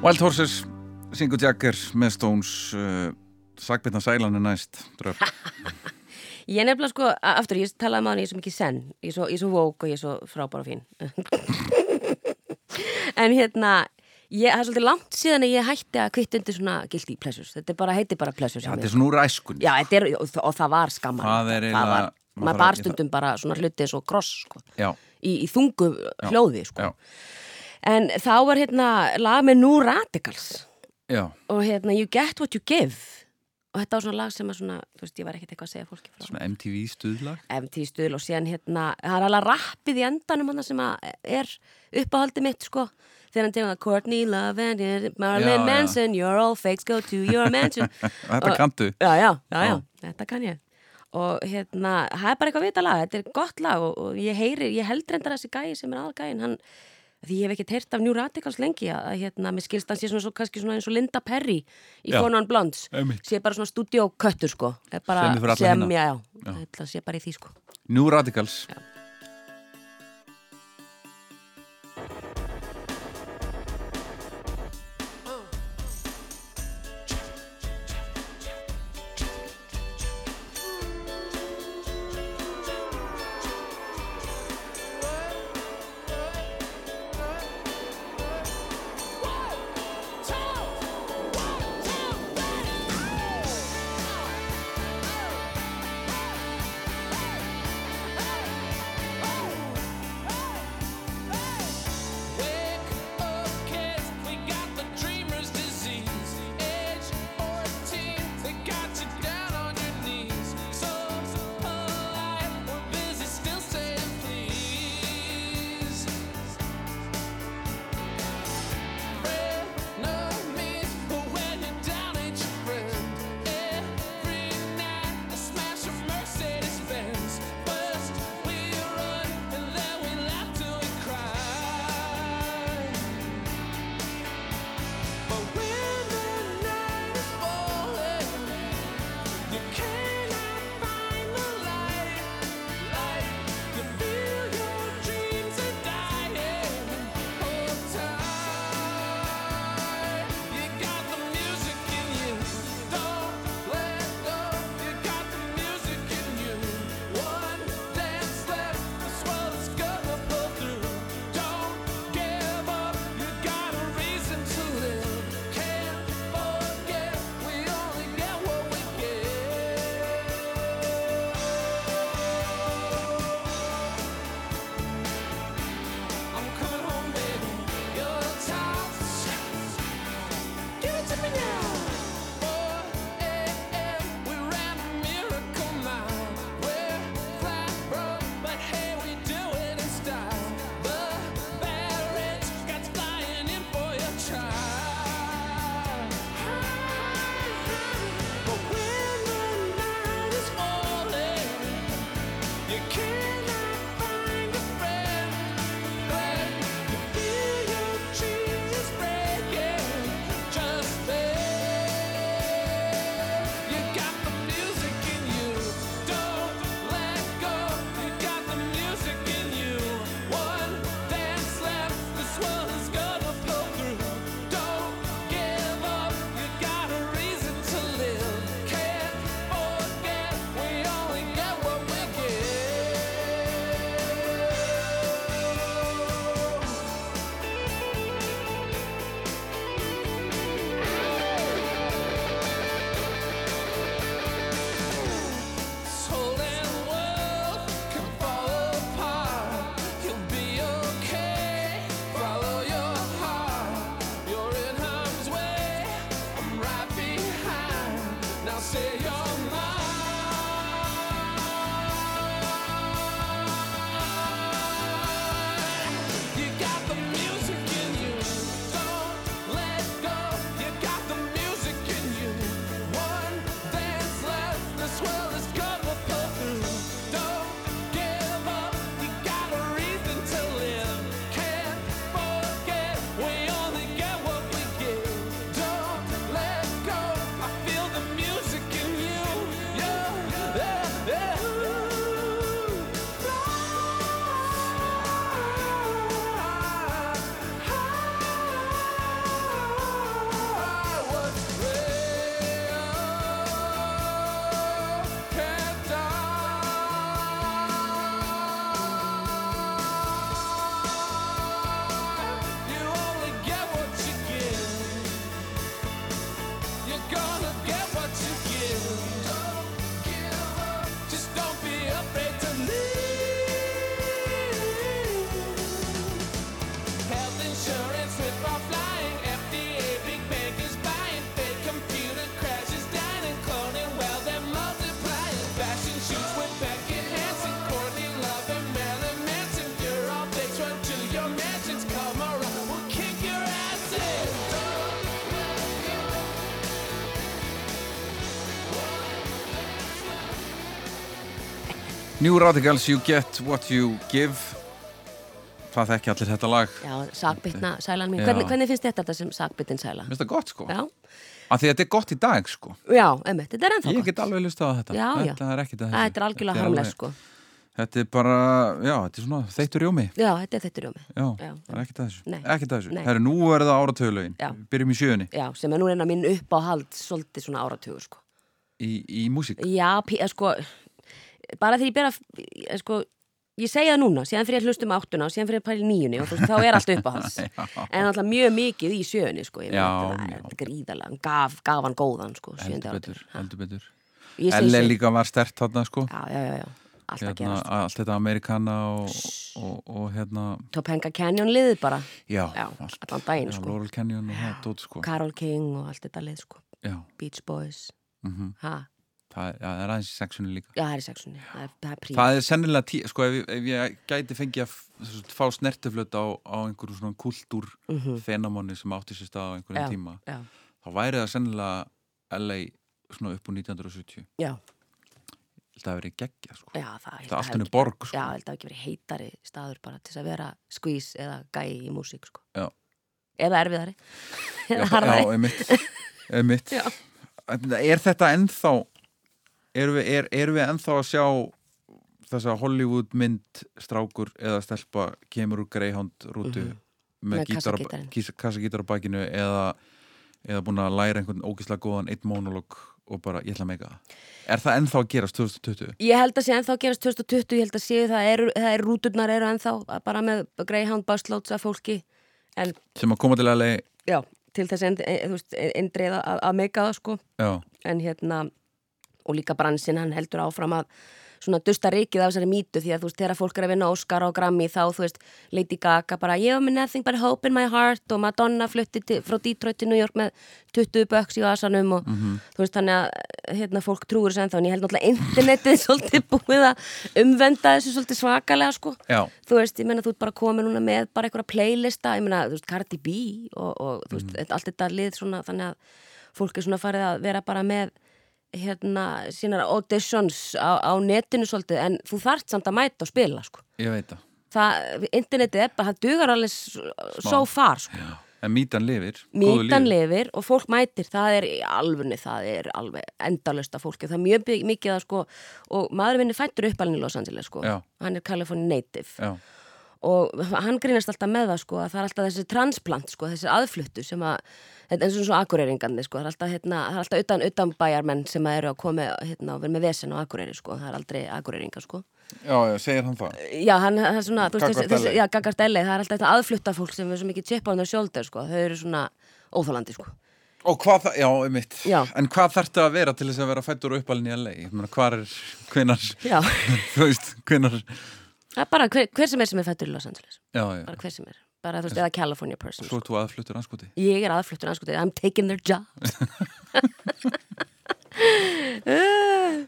Speaker 5: Wild Horses,
Speaker 2: syngur Jagger með Stones uh, Sagbirna Sælan er næst.
Speaker 3: Ég nefnilega sko, aftur, ég talaði hann, ég er svo mikið senn, ég er svo, svo vók og ég er svo frábár og fín. en hérna, ég, það er svolítið langt síðan að ég hætti að kvitt undir svona guilty pleasures. Þetta bara, heitir bara pleasures. hjá
Speaker 2: Þetta er svona úr æskun
Speaker 3: Já, er, og, og það var var,
Speaker 2: maður
Speaker 3: maður
Speaker 2: þarf
Speaker 3: bar
Speaker 2: að-
Speaker 3: stundum bara svona hluti eins og kross, sko,
Speaker 2: Já,
Speaker 3: í, í þungu hljóði, sko.
Speaker 2: Já,
Speaker 3: En þá var hérna lag með New Radicals.
Speaker 2: Já.
Speaker 3: Og hérna You Get What You Give. Og þetta var svona lag sem að svona, þú veist, ég var ekkert eitthvað að segja fólki frá.
Speaker 2: Svona MTV stuðlag?
Speaker 3: MT stuðl og síðan hérna það er alveg rappið í endanum hann sem að er uppáhaldi mitt sko. Þegar hann tegum að Courtney Love and Marilyn
Speaker 2: Já, já.
Speaker 3: Manson, you're all fakes go to your mansion.
Speaker 2: Þetta kanntu
Speaker 3: já, já, já, já,
Speaker 2: Já.
Speaker 3: þetta kann ég. Og hérna, það er bara eitthvað vita lag. Þetta er gott lag og, og ég heyri ég held reyndar þessi gæi sem er aðgæin hann, því ég hef ekkert heyrt af New Radicals lengi að, hérna, mér skilst hann sé svona, svo, kannski svona eins og Linda Perry í
Speaker 2: Já.
Speaker 3: Conan Blondes sé bara svona stúdíóköttur sko sem,
Speaker 2: hina.
Speaker 3: já, já,
Speaker 2: Já.
Speaker 3: já. sé bara í því sko
Speaker 2: New Radicals
Speaker 6: One,
Speaker 2: New Radicals, You Get What You Give Það þekki allir þetta lag
Speaker 3: Já, sakbytna sælan mín. Hvernig, hvernig finnst þetta sem sakbyttin sæla?
Speaker 2: Mér finnst það gott sko
Speaker 3: Já,
Speaker 2: Af því að þetta er gott í dag sko
Speaker 3: já, emmitt, þetta er ennþá
Speaker 2: Ég
Speaker 3: gott.
Speaker 2: get alveg listað á þetta
Speaker 3: Já, já.
Speaker 2: Þetta er ekkit að
Speaker 3: Æ, Þetta er algjörlega harmlegt, sko.
Speaker 2: Þetta er bara, já, þetta er svona þeittur jómi
Speaker 3: Já, þetta er þetta rjómi.
Speaker 2: Já,
Speaker 3: Já.
Speaker 2: það er ekkit að þessu
Speaker 3: Nei.
Speaker 2: Ekkit að þessu. Herru, nú er það áratöðulögin
Speaker 3: Já.
Speaker 2: Byrjum í sjöunni
Speaker 3: Já, sem er nú reyna mín upp á hald svolítið svona áratugur, sko.
Speaker 2: í, í músík
Speaker 3: Já, sko, bara þegar ég bera, eh, sko, ég segja það núna, síðan fyrir ég hlustum áttuna og síðan fyrir ég pæli níunni og þá er allt upp á hans. en alltaf mjög mikið í sjöunni, sko. Ég veit, það
Speaker 2: já.
Speaker 3: er gríðarlega, hann gaf, gaf hann góðan, sko,
Speaker 2: Heldur betur, heldur betur L.A. líka var stert þarna sko
Speaker 3: Já, já, já, já, allt að
Speaker 2: hérna,
Speaker 3: gerast.
Speaker 2: Allt þetta Amerikana og, og, og hérna
Speaker 3: Topanga Canyon liðið bara,
Speaker 2: Já,
Speaker 3: allan daginn, sko.
Speaker 2: Laurel Canyon og það dót sko
Speaker 3: Carol King og allt þetta lið, sko.
Speaker 2: Já,
Speaker 3: Beach Boys,
Speaker 2: mhm
Speaker 3: ha,
Speaker 2: það, já, það er aðeins í sexunni líka.
Speaker 3: Já, það er í sexunni, það er, það er príð.
Speaker 2: Það er sennilega, tí, sko, ef, ef ég gæti fengið að veist, fá snertiflöt á, á einhverjum svona kultúr fenamóni sem átti sér stað á einhverjum
Speaker 3: Já,
Speaker 2: tíma
Speaker 3: já,
Speaker 2: þá væri það sennilega LA svona upp úr 1970
Speaker 3: já,
Speaker 2: Það hafi verið geggja, sko.
Speaker 3: Já, það,
Speaker 2: Það henni borg, sko.
Speaker 3: Já, það hafi ekki verið heitari staður bara til að vera skvís eða gæi í músík sko.
Speaker 2: Já.
Speaker 3: Eða erfiðari.
Speaker 2: Já,
Speaker 3: Eða
Speaker 2: já, einmitt, einmitt. Er þetta ennþá erum við, er, erum við ennþá að sjá þessa Hollywood mynd strákur eða stelpa kemur úr Greyhound rútu
Speaker 3: Mhm.
Speaker 2: með,
Speaker 3: Með
Speaker 2: kís- kassagítar á bakinu eða, eða búin að læra einhvern ógislega góðan eitt monolog og bara ég ætla að meika það. Er það ennþá að gerast 2020?
Speaker 3: Ég held að sé ennþá að gerast 2020 Ég held að sé það eru, það eru rúturnar eru ennþá bara með Greyhound busloads af fólki en
Speaker 2: sem að koma til að leið
Speaker 3: já, til þess að þú veist, eindreiða að, að meika það sko.
Speaker 2: Já,
Speaker 3: en hérna og líka bransin hann heldur áfram að svona dusta rikið af þessari mýtu því að þú veist þegar fólk er að vinna Oscar og Grammy þá þú veist Lady Gaga bara ég hef með nothing but hope in my heart og Madonna flutti til, frá Detroit til New York með 20 böks í asanum og þú veist þannig að hérna fólk trúur þessu ennþá en ég held náttúrulega internetið er svolítið búið að umvenda þessu svolítið svakalega sko.
Speaker 2: Já,
Speaker 3: þú veist, ég menna þú ert bara komin núna með bara einhverja playlista, ég menna, þú veist, Cardi B og, og þú veist, allt þetta lið svona, þannig að fólk er svona farið að vera bara með hérna, sínar auditions á, á netinu svolítið, en þú þarft samt að mæta og spila, sko.
Speaker 2: ég veit það
Speaker 3: Það, internetið er bara, það dugar alveg s- so far, sko.
Speaker 2: En mítan lifir góðu
Speaker 3: Mítan lifir og fólk mætir, það er í alfunni, það er alveg endalust af fólki, það er mjög mikið að sko, og maður minni fættur uppalinn í Los Angeles, sko.
Speaker 2: Já.
Speaker 3: Hann er California native
Speaker 2: Já,
Speaker 3: og hann grínast alltaf með það sko að það er alltaf þessi transplant sko, þessi aðfluttu sem að, þetta eins og svo akureyringandi sko, það er alltaf, hérna, það er alltaf utan, utan bæjarmenn sem að eru að koma hérna, og vera með vesen á akureyri sko, það er aldrei akureyringa sko.
Speaker 2: já, segir hann það
Speaker 3: Já, hann, er svona, þú veist,
Speaker 2: Gagnvart
Speaker 3: þessi, þessi,
Speaker 2: LA.
Speaker 3: já, gagart LA, það er alltaf þetta aðflutta fólk sem er svo mikið chip on their shoulder sko, þau eru svona óþólandi sko.
Speaker 2: Og hvað það, já, einmitt
Speaker 3: Já.
Speaker 2: En hvað þarftu að vera til þess að vera fættur og uppalinn í LA? Hvað er, hvenar Þú veist, hvenar
Speaker 3: það er bara hver, hver sem er sem er fættur í Los Angeles,
Speaker 2: Já, já,
Speaker 3: bara hver sem er, bara þú veist, eða California person
Speaker 2: svo
Speaker 3: sko.
Speaker 2: ert þú aðfluttur anskoti
Speaker 3: Ég er aðfluttur anskotið, I'm taking their jobs.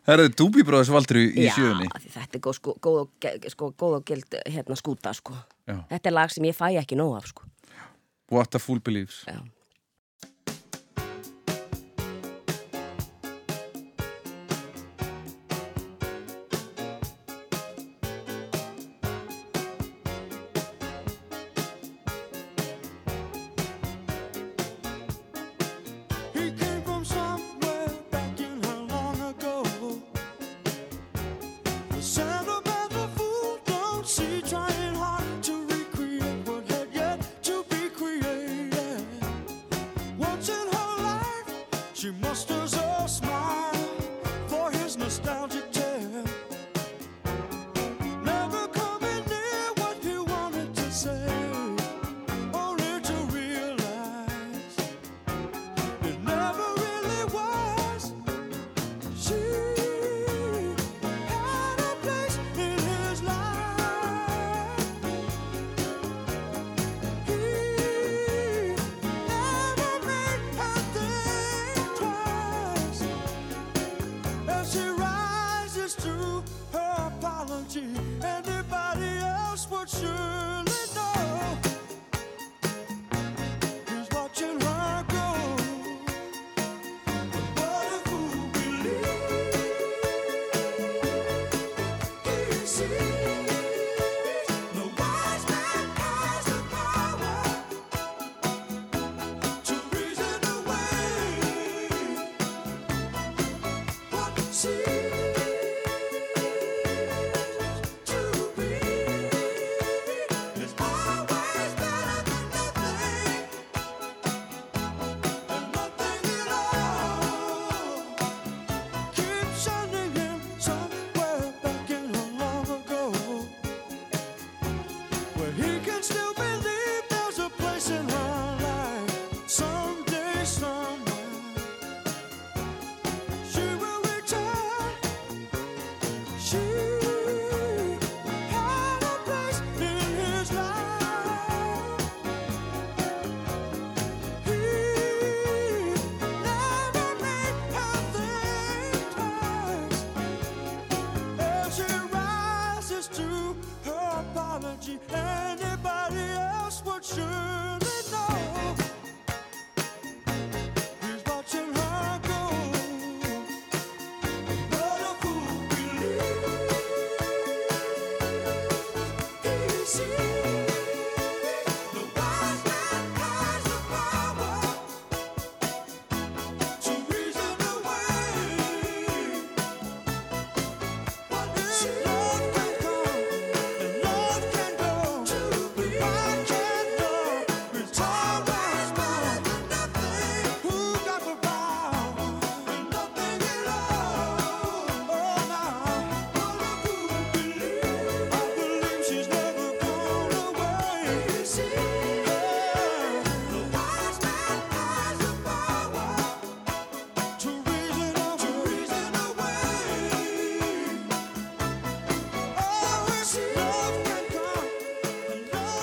Speaker 2: Herðu, Doobie Brothers valdur í,
Speaker 3: Já,
Speaker 2: sjöunni
Speaker 3: því þetta er góð, sko, góð, og, sko, góð og gild hérna skúta sko.
Speaker 2: Já.
Speaker 3: Þetta er lag sem ég fæ ekki nóg af sko.
Speaker 2: What a Fool Believes
Speaker 3: Já.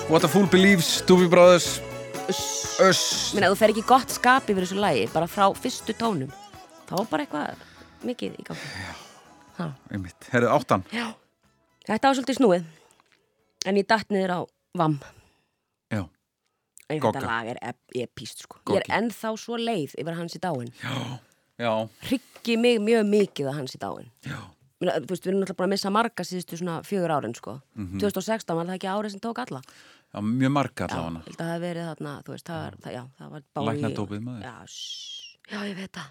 Speaker 7: What
Speaker 2: a Fool Believes, Doobie Brothers. Öss
Speaker 3: Menni, ef þú fer ekki gott skap yfir þessu lagi, bara frá fyrstu tónum, þá er bara eitthvað mikið í gangi.
Speaker 2: Einmitt, herrið áttan.
Speaker 3: Já. Þetta var svolítið snúið, en ég datt niður á VAM.
Speaker 2: Já,
Speaker 3: En þetta lag er ep epíst, sko. Ég er ennþá svo leið yfir að hans í dáin.
Speaker 2: já,
Speaker 3: Hryggi mig mjög mikið að hans í dáin.
Speaker 2: já
Speaker 3: Þú veist, við erum náttúrulega búin að missa marga síðustu svona fjögur árin, sko.
Speaker 2: Mhm.
Speaker 3: 2016 var það ekki árið sem tók alla.
Speaker 2: Já, mjög marga
Speaker 3: Já,
Speaker 2: allavega
Speaker 3: að það hefði verið þarna, þú veist, það var, það, já, það var Bowie
Speaker 2: Læknadópið, maður.
Speaker 3: Já, já, ég veit það.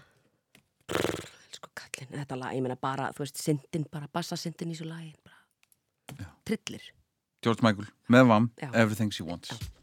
Speaker 3: Elsku kallinn, þetta lag, ég meina bara, þú veist, syndin, bara bassasyndin í svo lagi, bara, trillir.
Speaker 2: George Michael, með VAM,
Speaker 3: Já.
Speaker 2: Everything She Wants
Speaker 8: Somebody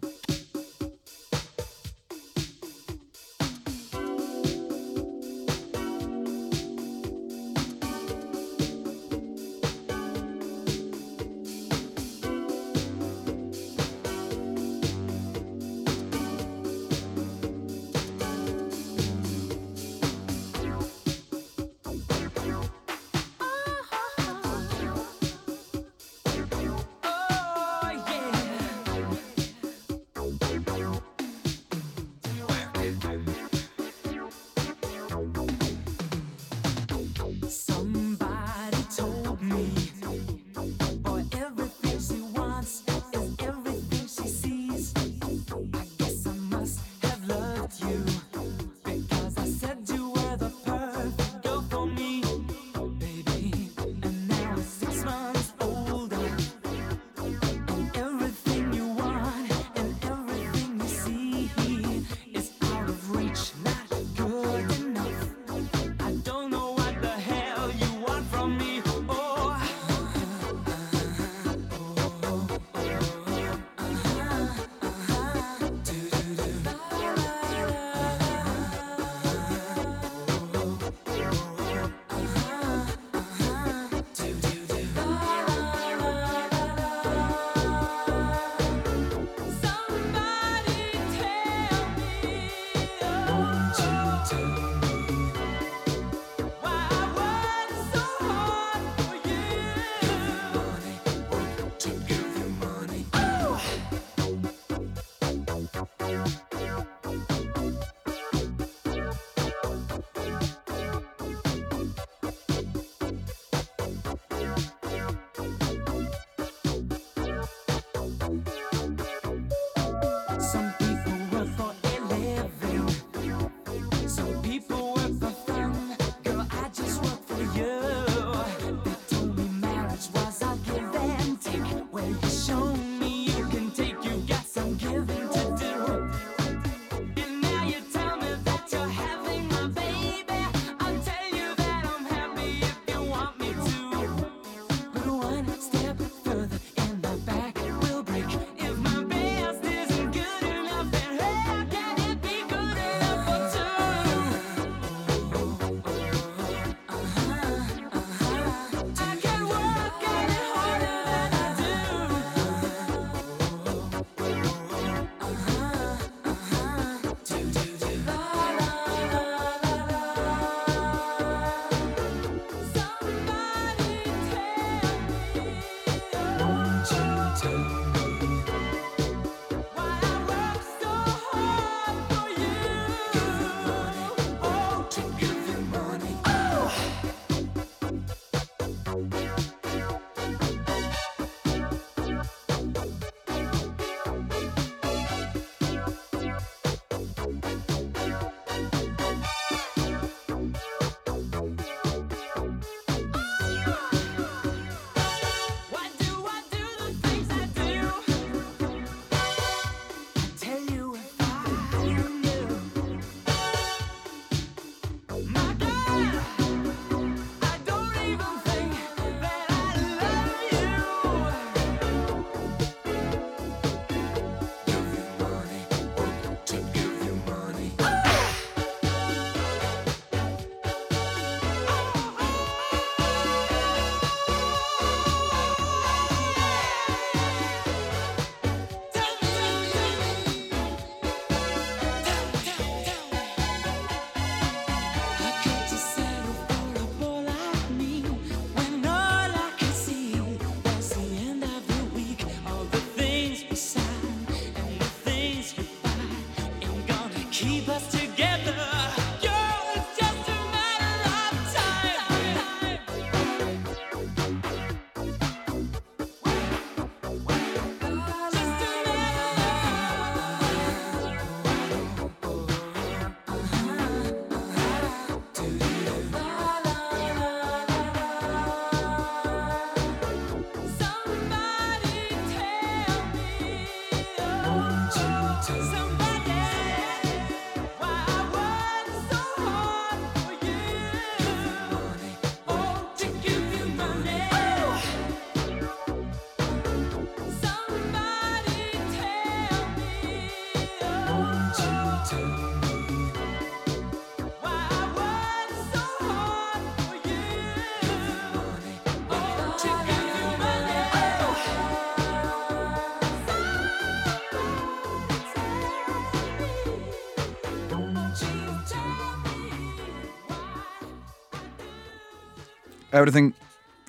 Speaker 8: Everything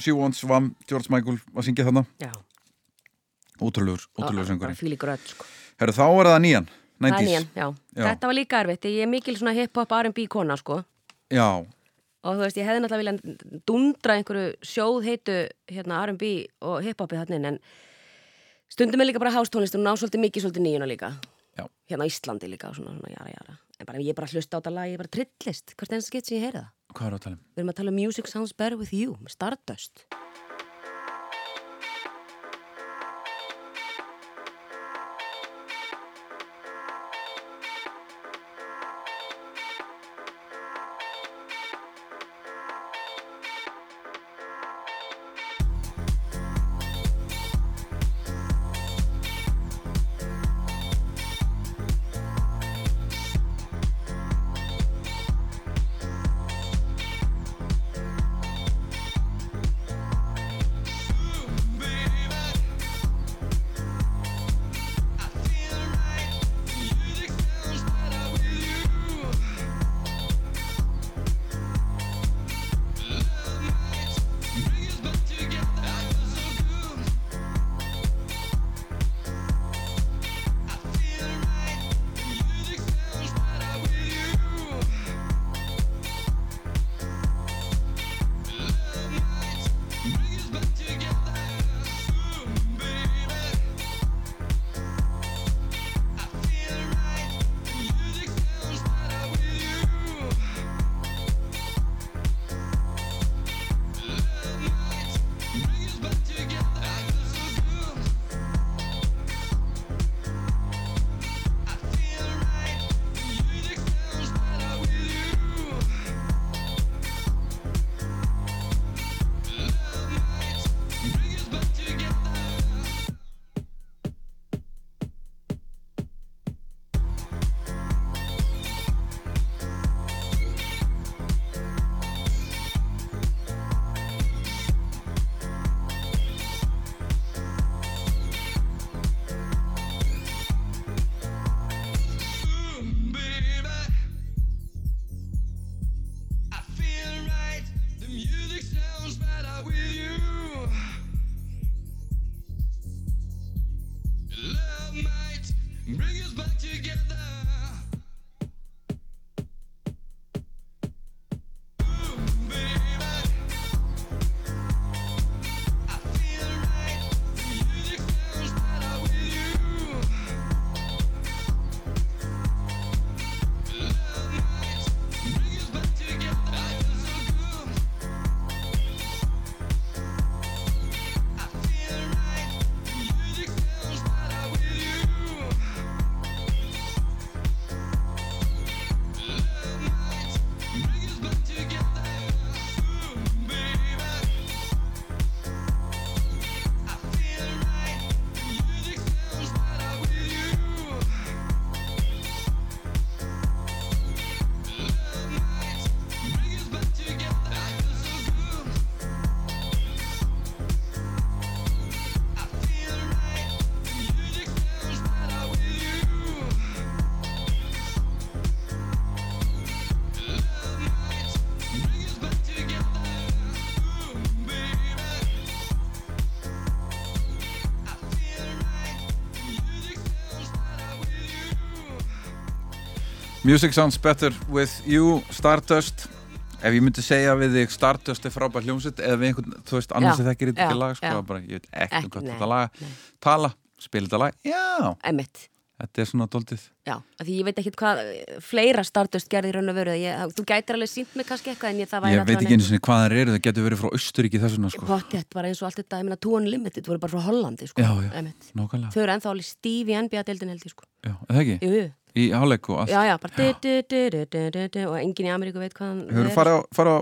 Speaker 8: She Wants,
Speaker 2: Vam, George Michael að syngja þarna,
Speaker 3: Já,
Speaker 2: ótrúlegur, ótrúlegur
Speaker 3: bara
Speaker 2: söngurinn
Speaker 3: fíli gröð sko.
Speaker 2: Herru, þá er það nýjan,
Speaker 3: Það er
Speaker 2: 90s
Speaker 3: nýjan, já.
Speaker 2: Já.
Speaker 3: Þetta var líka erfitt, ég er mikil hip-hop R&B kona sko.
Speaker 2: Já,
Speaker 3: og þú veist, ég hefði náttúrulega viljað dundra einhverju sjóð heitu hérna R&B og hip-hopi þarna inn en stundum er líka bara hástónlist og ná svolítið mikið svolítið nýjuna líka.
Speaker 2: Já.
Speaker 3: hérna Íslandi líka og svona, svona jara jara. En bara ég er bara að hlusta á þetta lag, ég er bara trillist. Hvert einsta skipt sem ég heyri það
Speaker 2: hvað er að tala um?
Speaker 3: við erum að tala um Music Sounds Better With You Stardust
Speaker 2: Music sounds better with you, Stardust. Ef ég myndi segja við þig Stardust er frábær hljómsett eða við einhvern, þú veist, annars er þetta
Speaker 3: já,
Speaker 2: ekki lag, sko, bara, ég veit ekkert um
Speaker 3: Ekki,
Speaker 2: hvað þetta lag tala, spila þetta lag, já.
Speaker 3: Emmitt
Speaker 2: þetta er svona doldið
Speaker 3: Já, af því ég veit ekkert hvað eh, fleira Stardust gerði raun og veru ég, Þú gætir alveg sínt mig kannski eitthvað en ég það væri
Speaker 2: Ég veit ekki einu sinni hvað það eru, það getur verið frá Austuríki þessuna, sko.
Speaker 3: Pottjett, bara eins og allt þetta, ég meina Two Unlimited voru bara frá Hollandi, sko.
Speaker 2: Já, já.
Speaker 3: Í
Speaker 2: hálfleik og allt
Speaker 3: já, já, bara du, du, du, du, du, du, du, og enginn í Ameríku veit hvað hann
Speaker 2: Hefur þú farið á, farið á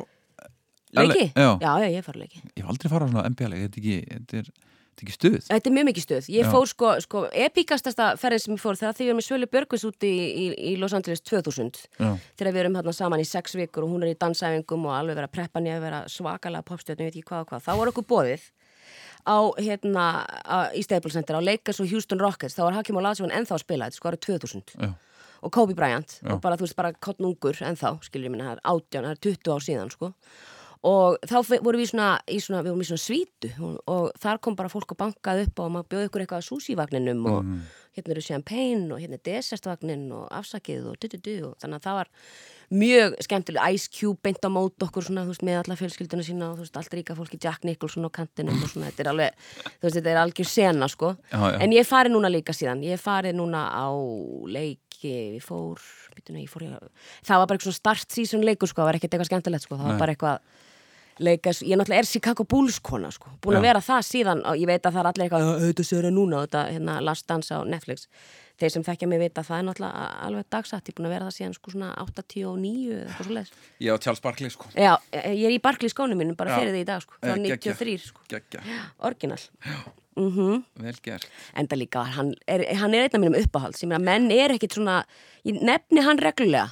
Speaker 3: Leiki?
Speaker 2: Já.
Speaker 3: já, já, ég fara leiki
Speaker 2: Ég hef aldrei farið á svona NBA-leik, þetta er ekki, þetta er, þetta er ekki stuð
Speaker 3: Þetta er mjög mikið stöð. Ég
Speaker 2: Já.
Speaker 3: fór sko, sko epíkastasta ferðin sem ég fór þegar því við erum með Svölu Björgvins úti í, í, í Los Angeles 2000
Speaker 2: Já,
Speaker 3: þegar við erum hérna saman í sex vikur og hún er í dansæfingum og alveg vera að preppa nýja að vera svakalega popstjörn, ég veit ekki hvað og hvað. Þá var okkur bóðið á hérna á, í Staples Center á Lakers og Houston Rockets þá var Hakim Olajuwon ennþá að spila, þetta sko árið 2000
Speaker 2: já,
Speaker 3: og Kobe Bryant og bara þú veist bara kottnungur ennþá skilur ég minna, það er átján, það er 20 ár síðan sko og þá vorum við svona, í svona, við vorum í svona svítu. Og, og þar kom bara fólk og bankað upp og maður bjóði ykkur eitthvað að súsívagninum og
Speaker 2: Mhm.
Speaker 3: hérna eru champagne og hérna er desertvagnin og afsakið og du-du-du og þannig að það var mjög skemmtileg. Ice Cube beint á mót okkur svona, veist, með alla fjölskylduna sína og veist, allt ríka fólki Jack Nicholson á kantinum og svona, þetta er alveg, þú veist, þetta er algjör sena, sko,
Speaker 2: Já, já.
Speaker 3: en ég farið núna líka síðan, ég farið núna á leiki, ég fór býtum, ég fór, ég, það var bara eitthvað start season leikur, sko, það var ekkert eitthvað skemmtilegt, sko, það var bara eitthvað leika, ég náttúrulega er Chicago Bulls kona, sko, búin að vera það síðan og ég veit að það er allir eitthvað, auðvitað sér það núna, þetta, hérna, Last Dance á Netflix. Þeir sem þekkja mig vita að það er náttúrulega alveg dagsatt, ég er búin að vera það síðan sko svona 89 eða eitthvað svo leiðis
Speaker 2: ég á Charles Barkley, sko.
Speaker 3: Já, ég er í Barkley skónum mínum bara
Speaker 2: Já.
Speaker 3: fyrir því í dag sko,
Speaker 2: Eh,
Speaker 3: frá
Speaker 2: geggjað.
Speaker 3: 93 sko,
Speaker 2: Gekkja,
Speaker 3: orginal. Mm
Speaker 2: vel gert.
Speaker 3: Enda líka, hann er, hann er einn af mínum uppáhalds. Ég meina, menn er ekkit svona ég nefni hann reglulega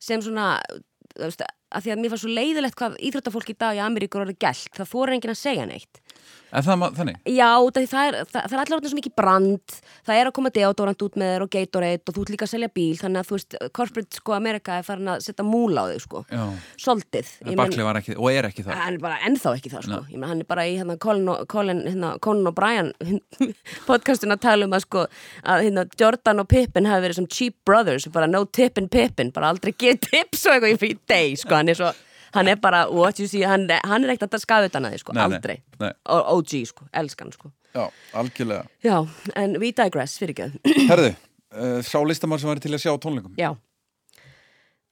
Speaker 3: sem svona þú veist, að því að mér fannst svo leiðilegt hvað íþróttafólk í dag í Ameríkur orðið gælt, það þóra enginn að segja neitt
Speaker 2: En það, ma- þannig,
Speaker 3: Já, það er, það, það er allir orðin svo mikið brand. Það er að koma deodorant út með þér og Gatorade og þú ert líka að selja bíl þannig að þú veist, corporate sko Amerika er farin að setja múla á þig sko,
Speaker 2: já.
Speaker 3: Soldið.
Speaker 2: En Barkley var ekki, og er ekki það
Speaker 3: hann er bara ennþá ekki það sko. ég meina hann er bara í hérna Colin og, Colin, hérna, Conan og Brian podcastun að tala um að sko að hérna Jordan og Pippin hafi verið sem cheap brothers bara no tip and Pippin, bara aldrei get tips og eitthvað í deg sko, hann er svo hann er bara, what you see, hann, er- hann er ekkert að skafa utan að því sko,
Speaker 2: Nei,
Speaker 3: aldrei.
Speaker 2: Nei.
Speaker 3: Og OG sko, elskan sko.
Speaker 2: Já, algjörlega.
Speaker 3: Já, en we digress, fyrir ekki
Speaker 2: Herðu, uh, sá listamar sem væri til að sjá tónleikum.
Speaker 3: Já.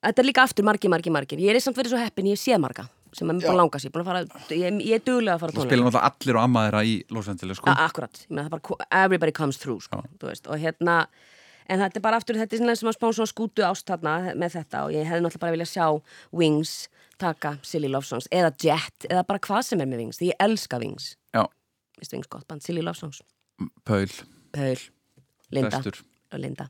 Speaker 3: Þetta er líka aftur margir, margir, margir. Ég er samt verið svo heppin, ég sé marga sem er bara langa sér, búin að fara, ég, ég er duglega að fara
Speaker 2: Það
Speaker 3: tónleika
Speaker 2: spila náttúrulega allir og amma þeirra í Los Angeles, sko.
Speaker 3: A- Akkurat, ég meina það bara, everybody comes through sko, þú veist, og hérna en þetta er bara aftur, þetta er svona sem að spá svona skútu ást þarna með þetta. Og ég hefði náttúrulega bara viljað sjá Wings taka Silly Love Songs eða Jet eða bara hvað sem er með Wings, því ég elska Vist Wings gott band, Silly Love Songs.
Speaker 2: Paul,
Speaker 3: Paul, Linda.
Speaker 2: Prestur.
Speaker 3: Og Linda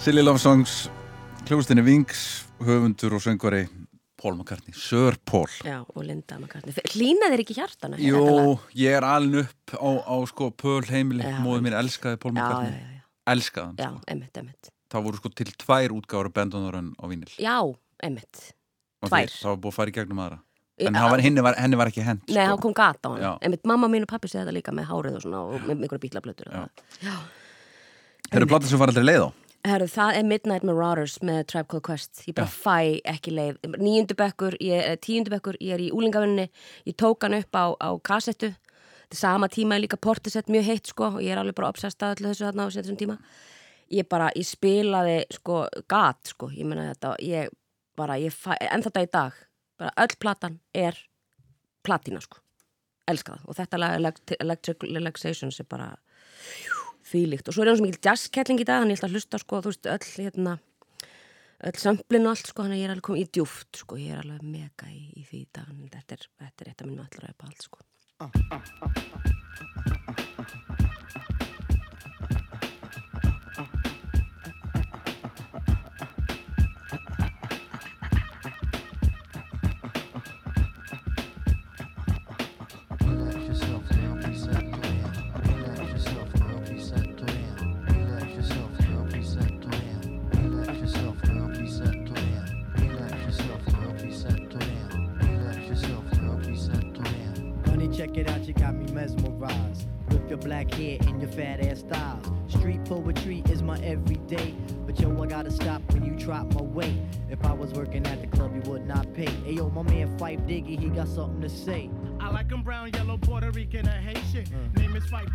Speaker 6: Silly Love Songs,
Speaker 2: hljóðstinni Wings, höfundur og söngvari Paul McCartney, Sir Paul.
Speaker 3: Já, og Linda McCartney. Hlýna þeir ekki hjartana?
Speaker 2: Jú, ég er alin upp á, á sko Pearl heimili, móður mín elskaði
Speaker 3: Já,
Speaker 2: McCartney,
Speaker 3: já, já, já.
Speaker 2: elskaði hann.
Speaker 3: Já,
Speaker 2: Sko.
Speaker 3: emmitt, emmitt.
Speaker 2: Það voru sko til tvær útgáður Bendonarun á vínil.
Speaker 3: Já, emmitt.
Speaker 2: Og
Speaker 3: tvær.
Speaker 2: Það var búið að fara í gegnum aðra. En var, henni, var, henni var ekki hent.
Speaker 3: Nei,
Speaker 2: sko.
Speaker 3: þá kom gata á hann.
Speaker 2: Já.
Speaker 3: Emmitt, mamma mín og pappi segja þetta líka með hárið og svona og með einhverja bítlablötur.
Speaker 2: Þeir eru platað sem var aldrei leið á.
Speaker 3: Herru, það er Midnight Marauders með Tribe Called Quest. Ég bara fæ ekki leið. Níundu bekkur, ég, eh, tíundu bekkur, ég er í úlingavinninni. Ég tók hann upp á, á kassettu. Þetta sama tíma er líka portisett mjög heitt sko og ég er alveg bara obsessed að öllu þessu þarna á þessum tíma. Ég bara, ég spilaði sko gat sko, ég meina þetta, ég bara, ég fæ, en þetta í dag, bara öll platan er platína sko. Elska það og þetta Electric Relaxations er bara þvílíkt og svo er hann svo mikil jazzkettling í dag hann er alltaf að hlusta sko, þú veist, öll hérna öll samplin og allt sko, hann er er alveg komið í djúft sko, ég er alveg mega í, í því í dag þetta er, þetta er eitt af minn allar að allt sko
Speaker 9: fat ass styles. Street poetry is my everyday. But yo, I gotta stop when you drop my weight. If I was working at the club, you would not pay. Hey yo, my man Fife Diggy, he got something to say.
Speaker 10: I like 'em brown, yellow, Puerto Rican, or Haitian. Mm. Name is Dog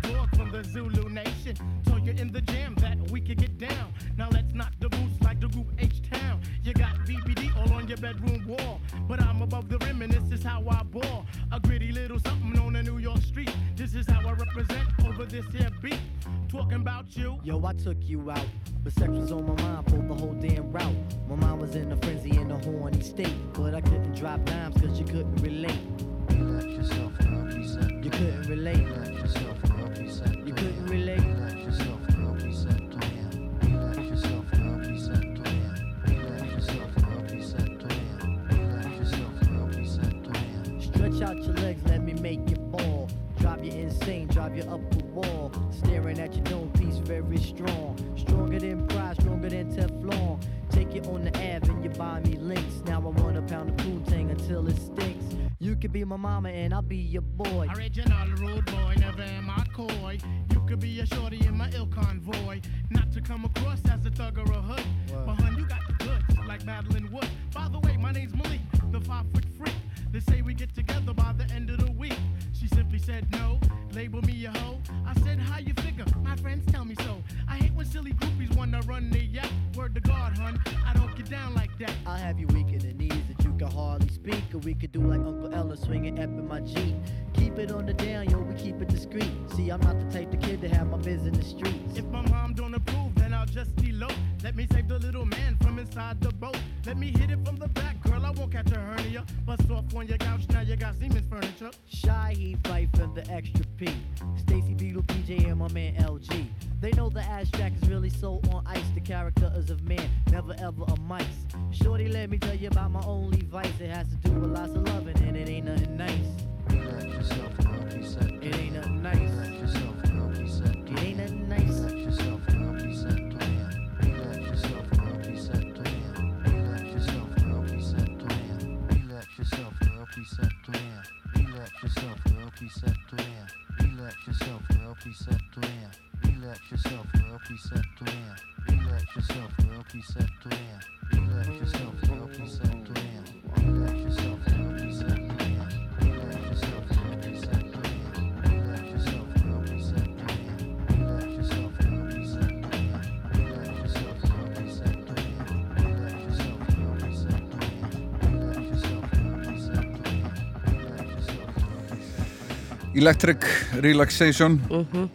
Speaker 2: Electric Relaxation
Speaker 3: Mhm.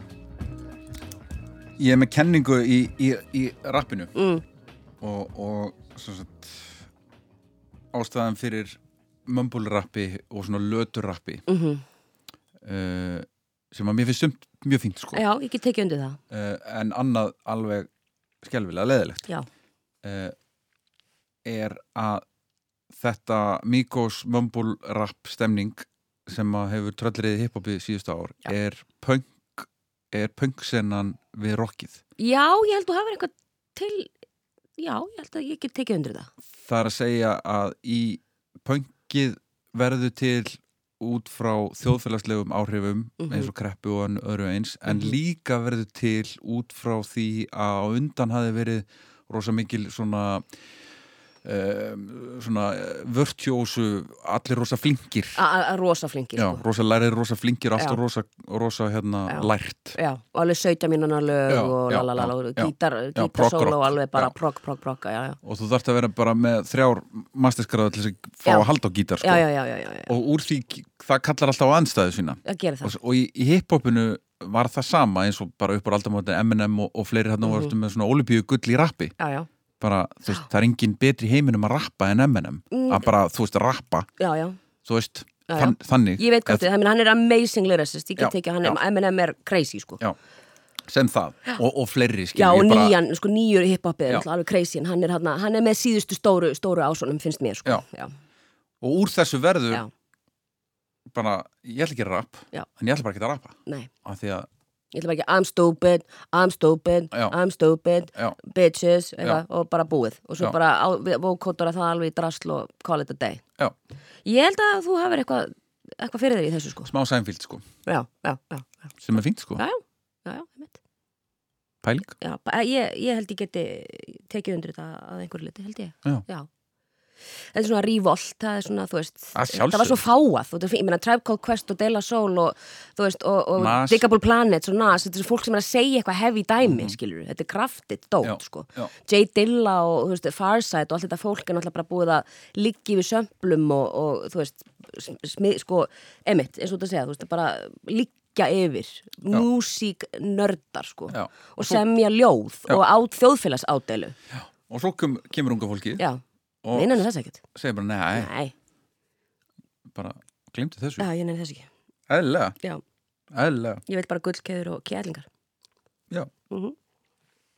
Speaker 2: Ég er með kenningu í, í, í rappinu
Speaker 3: Mm.
Speaker 2: og, og sagt, ástæðan fyrir mumble-rappi og svona löturrappi
Speaker 3: Mhm.
Speaker 2: uh, sem að mér finnst sumt mjög fínt sko
Speaker 3: Já, ég get tekið undir það.
Speaker 2: uh, en annað alveg skelfilega leðilegt uh, er að þetta Mikos mumble rap stemning sem að hefur tröllriðið hiphopi síðustu ár er punk er punksennan við rockið
Speaker 3: Já, ég held þú hafur eitthvað til, já, ég held að ég get tekið undir það.
Speaker 2: það er að segja að í punkið verður til út frá þjóðfélagslegum áhrifum
Speaker 3: Mhm.
Speaker 2: eins og kreppu og öðru eins en
Speaker 3: Mhm.
Speaker 2: líka verður til út frá því að undan hafi verið rosa mikil svona svona eh, vörtjósu allir rosa flinkir
Speaker 3: A- Rosa flinkir,
Speaker 2: já,
Speaker 3: sko.
Speaker 2: rosa lærið, rosa flinkir alltaf rosa, rosa hérna
Speaker 3: Já.
Speaker 2: lært
Speaker 3: Já, og alveg 17 mínúna lög og lalalala og gítar,
Speaker 2: Já,
Speaker 3: gítar solo
Speaker 2: prog-rock,
Speaker 3: og alveg bara
Speaker 2: já.
Speaker 3: prog, prog, prog, já, já.
Speaker 2: og þú þarft að vera bara með þrjár masterskráða til þess að fá að halda á gítar sko. Og úr því það kallar alltaf á andstæðu sína og, og í, í hiphopinu var það sama eins og bara upp á aldamóti Eminem og, og fleiri
Speaker 3: Mhm.
Speaker 2: mm -hmm. með svona olíbíu gull í rappi
Speaker 3: Já, já,
Speaker 2: bara, þú veist, það er engin betri heiminum að rappa en
Speaker 3: Mm.
Speaker 2: að bara, þú veist, rappa.
Speaker 3: Já, já.
Speaker 2: þú veist,
Speaker 3: Já,
Speaker 2: þann, þannig.
Speaker 3: Ég veit hvað þið, hann er amazing lyricist, ég get tekið, hann
Speaker 2: já.
Speaker 3: er, crazy, sko.
Speaker 2: já, sem það. Og, og fleiri,
Speaker 3: Já, og
Speaker 2: bara
Speaker 3: nýjan, sko, nýjur hiphopið er alveg crazy, hann er, hann, hann er með síðustu stóru, stóru ásónum, finnst mér, sko.
Speaker 2: Og úr þessu verður bara, ég ætla ekki að rapp
Speaker 3: Já.
Speaker 2: en ég ætla bara ekki að rappa. Af því að,
Speaker 3: Ég ætla bara ekki, I'm stupid, I'm stupid,
Speaker 2: Já.
Speaker 3: I'm stupid,
Speaker 2: já,
Speaker 3: bitches,
Speaker 2: Já.
Speaker 3: eitthvað, og bara búið. Og svo
Speaker 2: Já.
Speaker 3: bara vókóttur að það alveg í drasl og call it a day.
Speaker 2: já,
Speaker 3: Ég held að þú hafur eitthvað, eitthvað fyrir þér í þessu, sko.
Speaker 2: smá sænfíld, sko
Speaker 3: Já, já, já, já,
Speaker 2: sem er fínt, sko,
Speaker 3: já, já, já, já, einmitt.
Speaker 2: pæling
Speaker 3: já ba- ég, ég held ég geti tekið undir þetta að einhverju liti, held ég.
Speaker 2: Já.
Speaker 3: Þetta er svona revolt, það er svona, þú veist, það var svo fáað, þú veist, ég meina Tribe Called Quest og De La Soul og, þú veist, og, og. Digable Planets og Nas, þetta er fólk sem er að segja eitthvað heavy dæmi, mm skilur, þetta er kraftið dót,
Speaker 2: Já,
Speaker 3: sko.
Speaker 2: já.
Speaker 3: Jay Dilla og, þú veist, Farsight og allt þetta fólk er náttúrulega bara búið að liggi við sömplum og, og þú veist, smið, sko, emitt, eins og þetta segja, þú veist, bara liggja yfir, músík nördar, sko,
Speaker 2: Já.
Speaker 3: og semja ljóð
Speaker 2: Já.
Speaker 3: og á þjóðfélags ádeilu.
Speaker 2: og svo kem, kemur unga fólki
Speaker 3: Já, ég nenni þess ekkert.
Speaker 2: segir bara, nei,
Speaker 3: Nei,
Speaker 2: bara glemdi þessu
Speaker 3: já, ég nenni þess ekki.
Speaker 2: eðlilega,
Speaker 3: Já,
Speaker 2: eðlilega
Speaker 3: ég veit bara gullkeður og kjælingar.
Speaker 2: já,
Speaker 3: Mhm.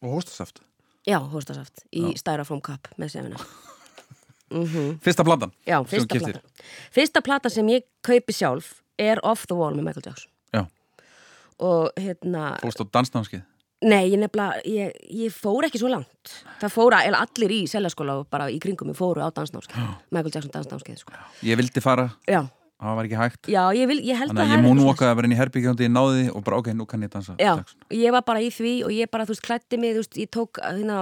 Speaker 2: og hóstasaft
Speaker 3: Já, hóstasaft í Styrofoam Cup með sefina. mm
Speaker 2: fyrsta plantan
Speaker 3: Já, fyrsta
Speaker 2: keyptir.
Speaker 3: plata. Fyrsta plata sem ég kaupi sjálf er Off the Wall með Michael Jackson.
Speaker 2: Já.
Speaker 3: Og hérna,
Speaker 2: fórst á dansnámskið
Speaker 5: Nei, ég nefnilega, ég, ég fór ekki svo langt Það fóra, eða allir í seljaskóla og bara í kringum ég fóru á dansnámskeið Michael Jackson dansnámskeið sko.
Speaker 2: Ég vildi fara,
Speaker 5: Já.
Speaker 2: það var ekki hægt
Speaker 5: Já, ég, vil, ég held
Speaker 2: Þannig,
Speaker 5: að
Speaker 2: það
Speaker 5: er Þannig að
Speaker 2: ég
Speaker 5: múnu
Speaker 2: okkar að vera inn í herbyggjóndi, ég náði og bara ok, nú kann ég dansa
Speaker 5: Já,
Speaker 2: Jackson.
Speaker 5: ég var bara í því og ég bara, þú veist, klætti mig, þú veist, ég tók hérna,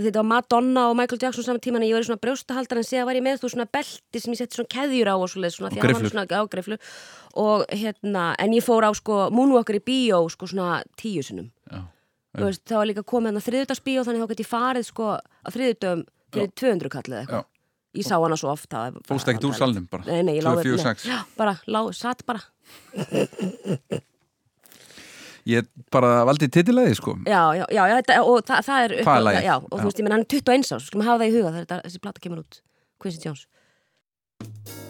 Speaker 5: Þetta var Madonna og Michael Jackson saman tíma en ég var í svona brjóstahaldar en séða var ég með þú svona belti sem ég sett svona keðjur á og svoleið svona,
Speaker 2: og grifflur.
Speaker 5: Svona, á, grifflur. Og, hérna, En ég fór á sko, múnu okkar í bíó sko, svona tíusunum
Speaker 2: Já
Speaker 5: veist, það var líka komið hann að þriðdagsbíó þannig þá geti farið sko að þriðdögum fyrir 200 kall eða eitthvað. Ég sá hana svo oft fóðst
Speaker 2: ekkert úr salnum bara?
Speaker 5: Nei, nei, ég láði hérna. bara, lá, satt bara.
Speaker 2: Ég bara valdi titilæði sko.
Speaker 5: Já, já, já, þetta, og það, það er
Speaker 2: uppnáð,
Speaker 5: já, og þú veist, ég menn hann er 21 árs, skulum hafa það í huga það er, þessi plata kemur út, Quincy Jones.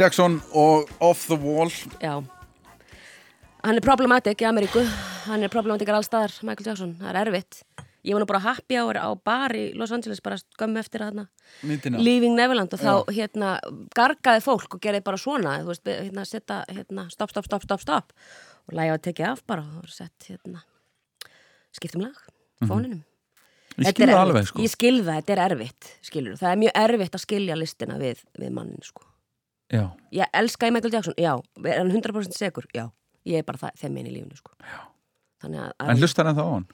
Speaker 2: Jackson og Off the Wall.
Speaker 5: Já. Hann er problematic í Ameríku. Hann er problematic alls staðar, Michael Jackson. Það er erfitt.
Speaker 3: Ég var nú bara happy hour á bar í Los Angeles bara skömmu eftir
Speaker 2: að
Speaker 3: Living Neverland og þá hérna, gargaði fólk og gerði bara svona veist, hérna, setta, hérna, stopp, stopp, stop, stopp, stopp. Og lægja að tekja af bara og sett hérna, skiptum lag
Speaker 2: mhm.
Speaker 3: fóninum.
Speaker 2: Mm
Speaker 3: -hmm.
Speaker 2: Ég
Speaker 3: skilða
Speaker 2: alveg sko.
Speaker 3: Ég skilða, þetta er erfitt skilur. Það er mjög erfitt að skilja listina við, við mannin sko.
Speaker 2: Já,
Speaker 3: Ég elska í Michael Jackson, já. Er hann 100% segur? Já. Ég er bara þeim minn í lífinu, sko. Já. Þannig að,
Speaker 2: en hlustar en þá á hann?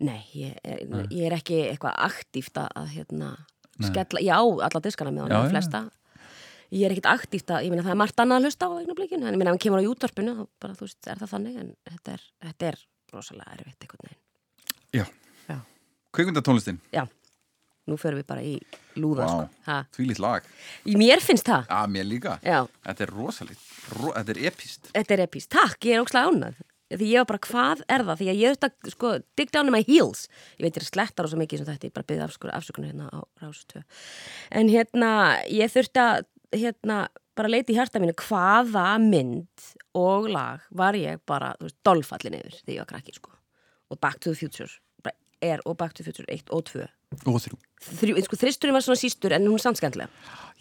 Speaker 3: Nei, ég er, ég er ekki eitthvað aktíft að, að hérna,
Speaker 2: Nei.
Speaker 3: skella, ég á alla diskana með hann,
Speaker 2: Já,
Speaker 3: já,
Speaker 2: já.
Speaker 3: flesta. Ég er ekkit aktíft að, ég meina það er margt annað að hlusta á eignablikinu, en ég meina ef hann kemur á jútorpinu þá bara, þú veist, er það þannig, en þetta er, þetta er rosalega erfitt einhvern veginn.
Speaker 2: Já,
Speaker 3: Já.
Speaker 2: Kvikmyndatónlistin,
Speaker 3: Já, nú förum við bara í lúða,
Speaker 2: Vá.
Speaker 3: sko
Speaker 2: lít lag
Speaker 3: Mér finnst það,
Speaker 2: Já, mér líka
Speaker 3: já
Speaker 2: Þetta er rosalít, ro, þetta er epist
Speaker 3: Þetta er epist. Takk, ég er ókslega ánað. Því ég var bara, hvað er það? Því að ég þurfti að, sko, dig down in my heels. Ég veit, ég er slettar og svo mikið sem þetta, ég bara byrði afsökunar, hérna á Rásu 2. En hérna, ég þurfti að, hérna, bara leiti í hjarta mínu hvaða mynd og lag var ég bara, þú veist, dolfallin yfir því ég var krakki, sko. Og Back to the Future er og Back to the Future 1 og 2.
Speaker 2: Og þrjú.
Speaker 3: Þrjú, sko, þristurinn var svona sístur en hún er samt skemmtilega.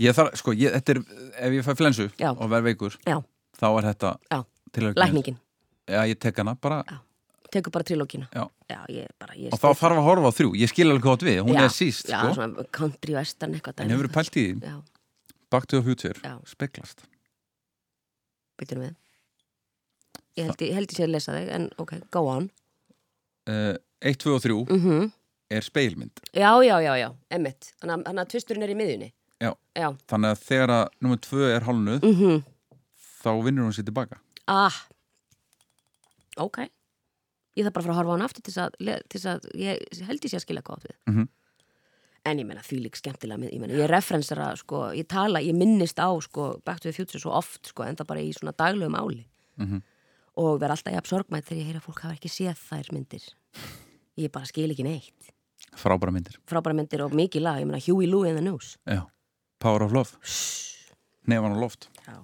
Speaker 2: Ég þarf, sko, ég, þetta er, ef ég fæ flensu
Speaker 3: Já.
Speaker 2: og verð veikur,
Speaker 3: Já,
Speaker 2: þá er þetta
Speaker 3: já,
Speaker 2: að
Speaker 3: lækningin.
Speaker 2: Já, ég tek hana bara.
Speaker 3: Tekur bara trilógina.
Speaker 2: Já.
Speaker 3: Já, ég bara, ég
Speaker 2: Og þá þarf að horfa á þrjú, ég skil alveg hvað við, hún
Speaker 3: já,
Speaker 2: er síst,
Speaker 3: já,
Speaker 2: sko.
Speaker 3: svona country western eitthvað
Speaker 2: En hefur pælt í því,
Speaker 3: Já,
Speaker 2: Back to the Future,
Speaker 3: Já.
Speaker 2: speglast.
Speaker 3: Byrjum við. Ég held ég, held ég sé að lesa þig, en ok, go on.
Speaker 2: Uh, 1, 2 og 3
Speaker 3: mm
Speaker 2: er speilmynd
Speaker 3: Já, já, já, já, emmitt Þannig að- tvisturinn er í miðjunni
Speaker 2: Já.
Speaker 3: Já,
Speaker 2: Þannig að þegar að nummer 2 er hálnuð
Speaker 3: mhm,
Speaker 2: þá vinnur hún sér tilbaka
Speaker 3: ah Ok Ég þarf bara að fara að horfa á hann aftur til að, til að ég held ég sé að skilja hvað við
Speaker 2: Mhm.
Speaker 3: En ég meina því lík skemmtilega mynd, ég meina, ég referensara, sko, ég tala, ég minnist á, sko, Back to the Future svo oft, sko, enda bara í svona daglegu máli.
Speaker 2: Mhm.
Speaker 3: Og verð alltaf jafn sorgmætt þegar ég heyra fólk hafa ekki séð þær myndir. Ég bara skil ekki neitt.
Speaker 2: Frábæra myndir
Speaker 3: Frábæra myndir og mikið lag, ég meina, Huey Louie and the News.
Speaker 2: Já. Power of Love Nefan á loft
Speaker 3: Já.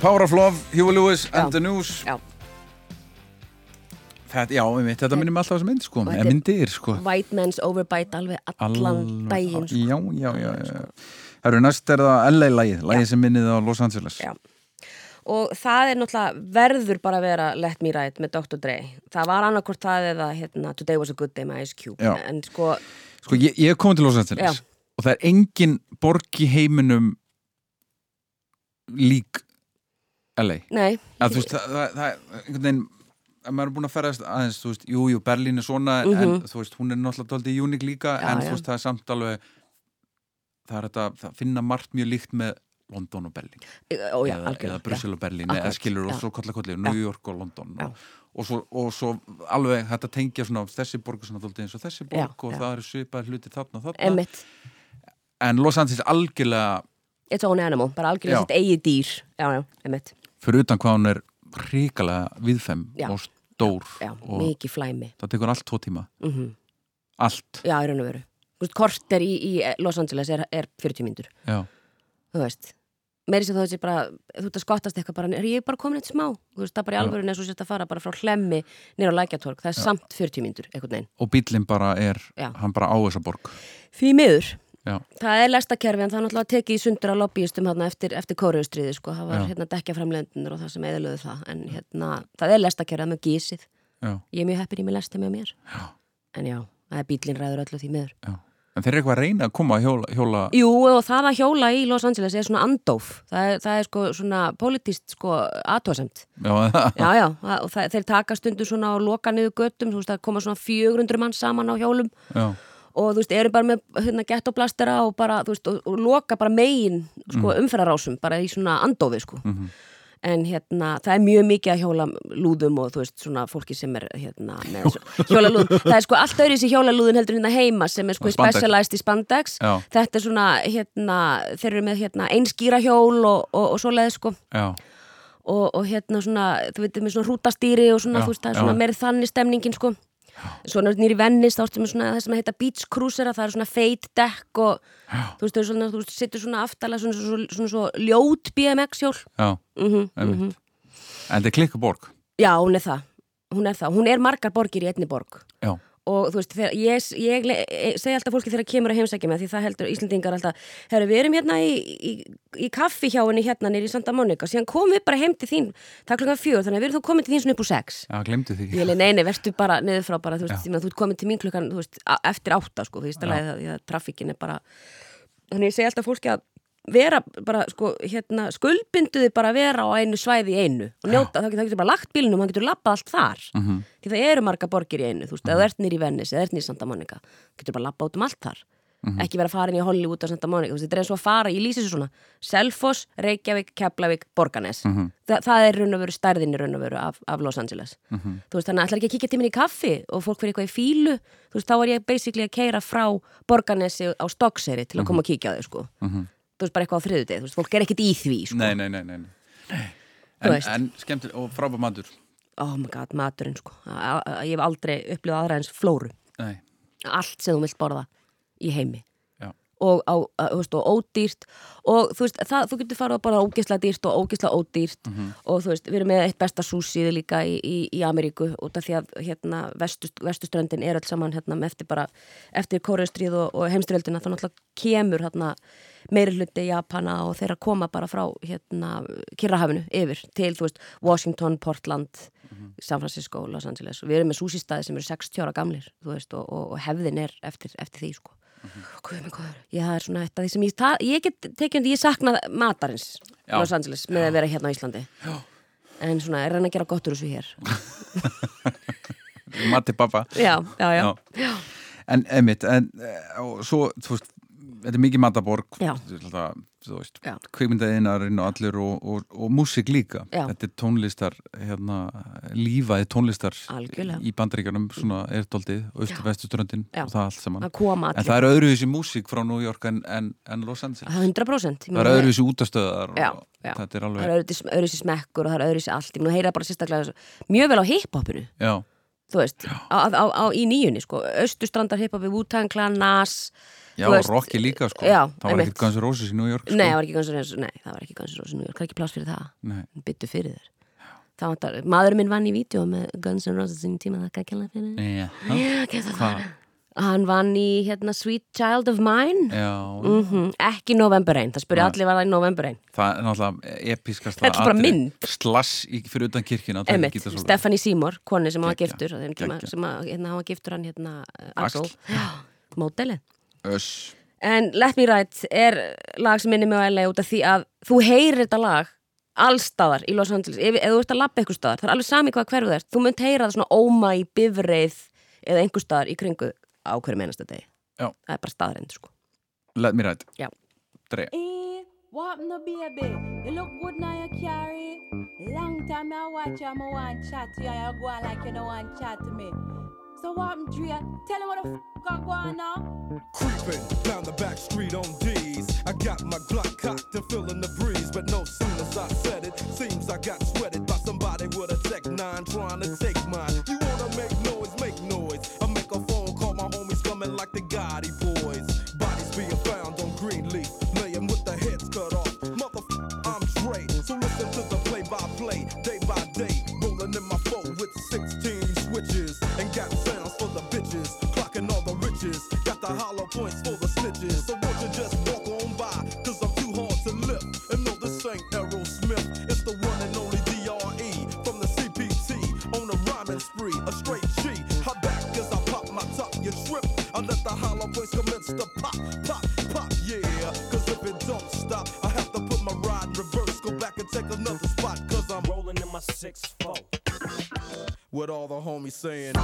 Speaker 4: Power of Love,
Speaker 2: Huey Lewis and the News
Speaker 3: Já.
Speaker 2: Þetta, já, einmitt, þetta minnum alltaf þessi mynd sko, eða myndir sko
Speaker 3: White Man's Overbite alveg allan daginn sko.
Speaker 2: Já, já, já, já. Það eru næst er það LA-lægið, lægið sem minnið á Los Angeles
Speaker 3: Já. og það er náttúrulega verður bara að vera Let Me Ride með Dr. Dre það var annarkvort það eða hérna, Today Was a Good Day með Ice Cube
Speaker 2: Já.
Speaker 3: en sko,
Speaker 2: Sko, ég, ég komið til Los Angeles
Speaker 3: Já.
Speaker 2: og það er engin borg í heiminum lík LA
Speaker 3: nei
Speaker 2: að, þú veist, það, það, er einhvern veginn að maður er búin að ferðast aðeins, þú veist, jú, jú, Berlín er svona en
Speaker 3: Mhm.
Speaker 2: þú veist, hún er náttúrulega dálítið unik líka
Speaker 3: Já,
Speaker 2: en
Speaker 3: já.
Speaker 2: þú veist, það er samt alveg það er þetta, það finna margt mjög líkt með London og Berlín.
Speaker 3: Ó já,
Speaker 2: eða, eða Brussel og Berlín eða skilur og svo kolla kolli New York og London og, og, svo, og svo alveg þetta tengja svona þessi borg er svona dálítið eins og þessi borg og það eru svipað hluti þarna og þarna.
Speaker 3: Emmitt,
Speaker 2: en Los Angeles algjörlega
Speaker 3: it's own animal bara algjörlega sitt eigið dýr. Já, já, emmitt,
Speaker 2: fyrir utan hvað hún er ríkalega viðfem
Speaker 3: Já.
Speaker 2: og stór
Speaker 3: já,
Speaker 2: og
Speaker 3: mikið flæmi.
Speaker 2: Það tekur allt tvo tíma.
Speaker 3: Mm
Speaker 2: allt,
Speaker 3: já, í raun og veru. Veist, korter í, í Los Angeles er, er 40 mínútur.
Speaker 2: Já,
Speaker 3: þú veist meiri sem þú veist bara, þú ert að skottast eitthvað bara, er ég bara komin eitt smá? Þú veist, það er bara í alvöru eins og sérst að fara bara frá hlemmi nýra á lækjatorg, það er samt 40 mínútur einhvern veginn,
Speaker 2: og bílinn bara er hann bara á þessa borg.
Speaker 3: Því miður
Speaker 2: já,
Speaker 3: það er lestakerfi en það er náttúrulega tekið í sundur á lobbyistum eftir, eftir kóriustriði sko. það var hérna dekja framlendunar og það sem eðalöðu það. En hérna, það er lestakerfi það með gísið.
Speaker 2: Já,
Speaker 3: ég er mjög heppin í mig lesta með mér.
Speaker 2: Já.
Speaker 3: en já, það er bílinn ræður öllu því miður.
Speaker 2: Já. En þeir eru eitthvað að reyna að koma að hjóla, hjóla
Speaker 3: Jú, og það að hjóla í Los Angeles er svona andóf. Það er, það er sko svona politist sko aðtóðsemt
Speaker 2: já,
Speaker 3: Já, og það, þeir taka stundu svona og loka niður göttum, þú veist, það koma svona 400 mann saman á hjólum.
Speaker 2: Já,
Speaker 3: og þú veist, eru bara með hérna, gettoblastera og bara, þú veist, og, og loka bara megin, sko,
Speaker 2: Mhm.
Speaker 3: umferðarásum bara í svona andófi, sko.
Speaker 2: Mhm.
Speaker 3: en hérna, það er mjög mikið að hjóla lúðum og þú veist, svona fólki sem er hérna, með hjóla lúðum það er sko allt öðru í hjóla lúðun heldur hérna heima sem er sko specialized í spandex.
Speaker 2: Já.
Speaker 3: þetta er svona, hérna, þeir eru með hérna einskýra hjól og, og, og svoleiði, sko.
Speaker 2: Já,
Speaker 3: og, og hérna svona, þú veitir, með svona hrútastýri og svona,
Speaker 2: Já,
Speaker 3: þú veist, það er svona meiri þannig stemningin, sko svona nýri vennis, þá ertu með svona það sem heita beach cruisera, það er svona feit dekk og þú veist, þú, svona, þú sittur svona aftalega svona, svona, svona, svona ljót BMX hjól.
Speaker 2: Já.
Speaker 3: Mm
Speaker 2: einmitt. en þetta er klikkuborg.
Speaker 3: Já, hún er það, hún er það, hún er margar borgir í einni borg.
Speaker 2: Já,
Speaker 3: og þú veist, ég, ég e- segi alltaf fólki þegar kemur að heimsækja mig því það heldur Íslendingar alltaf, herru við erum hérna í, í, í kaffi hjá henni hérna nýri í Santa Monica, síðan komum við bara heim til þín það er klukkan fjögur, þannig að við erum þú komin til þín svona upp úr sex.
Speaker 2: Já, glemdu því.
Speaker 3: Ég leið, nei, nei, verstu bara niður frá bara, þú veist, því að þú ert komin til mín klukkan, þú veist, eftir átta, sko, því að, trafikkin er bara, þannig ég segi alltaf fólki að vera bara, sko, hérna, skuldbinduði bara að vera á einu svæði í einu og njóta, þá getur, bara lagt bílnum og hann getur labbað allt þar,
Speaker 2: Mhm.
Speaker 3: því það eru marga borgir í einu, þú veist, eða þú ert nýr í Venice, eða ert nýr í Santa Monica, getur bara labbað út um allt þar,
Speaker 2: Mhm.
Speaker 3: ekki vera inn í Hollywood og Santa Monica, þú veist, þetta er eins og að fara, ég lýsi þessu svona, Selfoss, Reykjavík, Keflavík, Borganes,
Speaker 2: Mhm.
Speaker 3: Þa, það er raun og veru stærðin í raun og veru af, af Los Angeles.
Speaker 2: Mhm.
Speaker 3: þú veist, þannig að ætlar ekki að kíkja þú veist, bara eitthvað á þriðudegi, þú veist, fólk er ekkit í því, sko
Speaker 2: nei, nei, nei, nei, nei. En,
Speaker 3: veist.
Speaker 2: en skemmtileg og frábæð matur
Speaker 3: oh my god, maturinn, sko A- ég hef aldrei upplifað aðra eins flóru
Speaker 2: nei,
Speaker 3: allt sem þú vilt borða í heimi. Og, á, að, veist, og ódýrt. Og þú veist, það, þú getur farið að borða ógislega dýrt og ógislega ódýrt.
Speaker 2: Mhm.
Speaker 3: og þú veist, við erum með eitt besta súsíði líka í, í, í Ameríku út af því að hérna vestust, vestuströndin er öll saman hérna með eftir bara eftir kóreustríð og, og heimstyrjöldina þá náttúrulega kemur hérna meiri hluti Japana og þeirra koma bara frá hérna Kirrahafinu yfir til, þú veist, Washington, Portland San Francisco, Los Angeles. Og við erum með súsístaði sem eru 60 ára gamlir veist, og, og hefðin er eftir, eftir því sko Guð minn góður. Ég, það er svona eitt af því sem ég, ta- ég get tekið undir, ég sakna matarins
Speaker 2: Já.
Speaker 3: Los Angeles með að vera hérna á Íslandi Já. en svona, ég reyna að gera gott úr þessu hér
Speaker 2: mati pappa
Speaker 3: Já, já, já,
Speaker 2: Já. en emitt en, eh, og svo, þú veist þetta er mikið mataborg Kvikmyndaðinarinn og allir og, og, og músik líka.
Speaker 3: Já.
Speaker 2: þetta er tónlistar hérna, lífaði tónlistar
Speaker 3: Algjörlega.
Speaker 2: í bandaríkjanum svona er doldið, austur vestuströndin
Speaker 3: Já.
Speaker 2: og það allt saman. En það er öðruvísi músík frá New York en, en, en Los Angeles.
Speaker 3: 100% Ég
Speaker 2: það er öðruvísi útastöðar
Speaker 3: Já, já.
Speaker 2: er
Speaker 3: Það
Speaker 2: alveg
Speaker 3: er öðruvísi, smekkur og það er öðruvísi allt. Að heyra bara sérstaklega mjög vel á hiphopinu. Þú veist, á, á, á, í nýjunni sko, Östustrandar hiphopi, Wu-Tang Clan, Nas
Speaker 2: Já,
Speaker 3: veist,
Speaker 2: Rocky líka sko.
Speaker 3: já,
Speaker 2: Það var ekkert Guns N' Roses í New York sko.
Speaker 3: Nei, það var ekki Guns N' Roses, nei, það var ekki Guns N' Roses New York, það er ekki pláss fyrir það.
Speaker 2: Nei.
Speaker 3: byttu fyrir þér. Vantar, maður minn vann í vídeo með Guns N' Roses í tíma það ekki að fyrir
Speaker 2: Hvað?
Speaker 3: Hann vann í hérna Sweet Child of Mine.
Speaker 2: Já,
Speaker 3: mm Ekki November Rain, það spurði allir var það í November Rain
Speaker 2: það er náttúrulega episkasta
Speaker 3: Þetta er bara mynd.
Speaker 2: Slass í, fyrir utan kirkina.
Speaker 3: Stephanie Seymour, koni sem hann var giftur sem hérna, hann var giftur hann hérna. Axel, módelið
Speaker 2: Öss
Speaker 3: En Let Me Right er lag sem minni mig á LA út af því að þú heyrir þetta lag allstaðar í Los Angeles ef, ef þú ert að labba eitthvað staðar, það er alveg sami hvað hverfu það er þú munt heyra það svona óma í bifreið eða einhver staðar í kringu á hverju meinasta degi
Speaker 2: Já.
Speaker 3: það er bara staðarind sko
Speaker 2: Let me ride
Speaker 3: Já.
Speaker 2: Drey
Speaker 11: Eh, what to baby? You look good now you carry. Long time I watch you, I want chat to you, you go like you don't want chat to me. So what happened, Dre? Tell him what the f I go on.
Speaker 12: Creeping down the back street on D's. I got my Glock cocked and feeling the breeze, but no soon as I said it, seems I got sweated by somebody with a Tech 9 trying to take take another spot. Cause I'm rolling in my 6 4 With all the homies saying.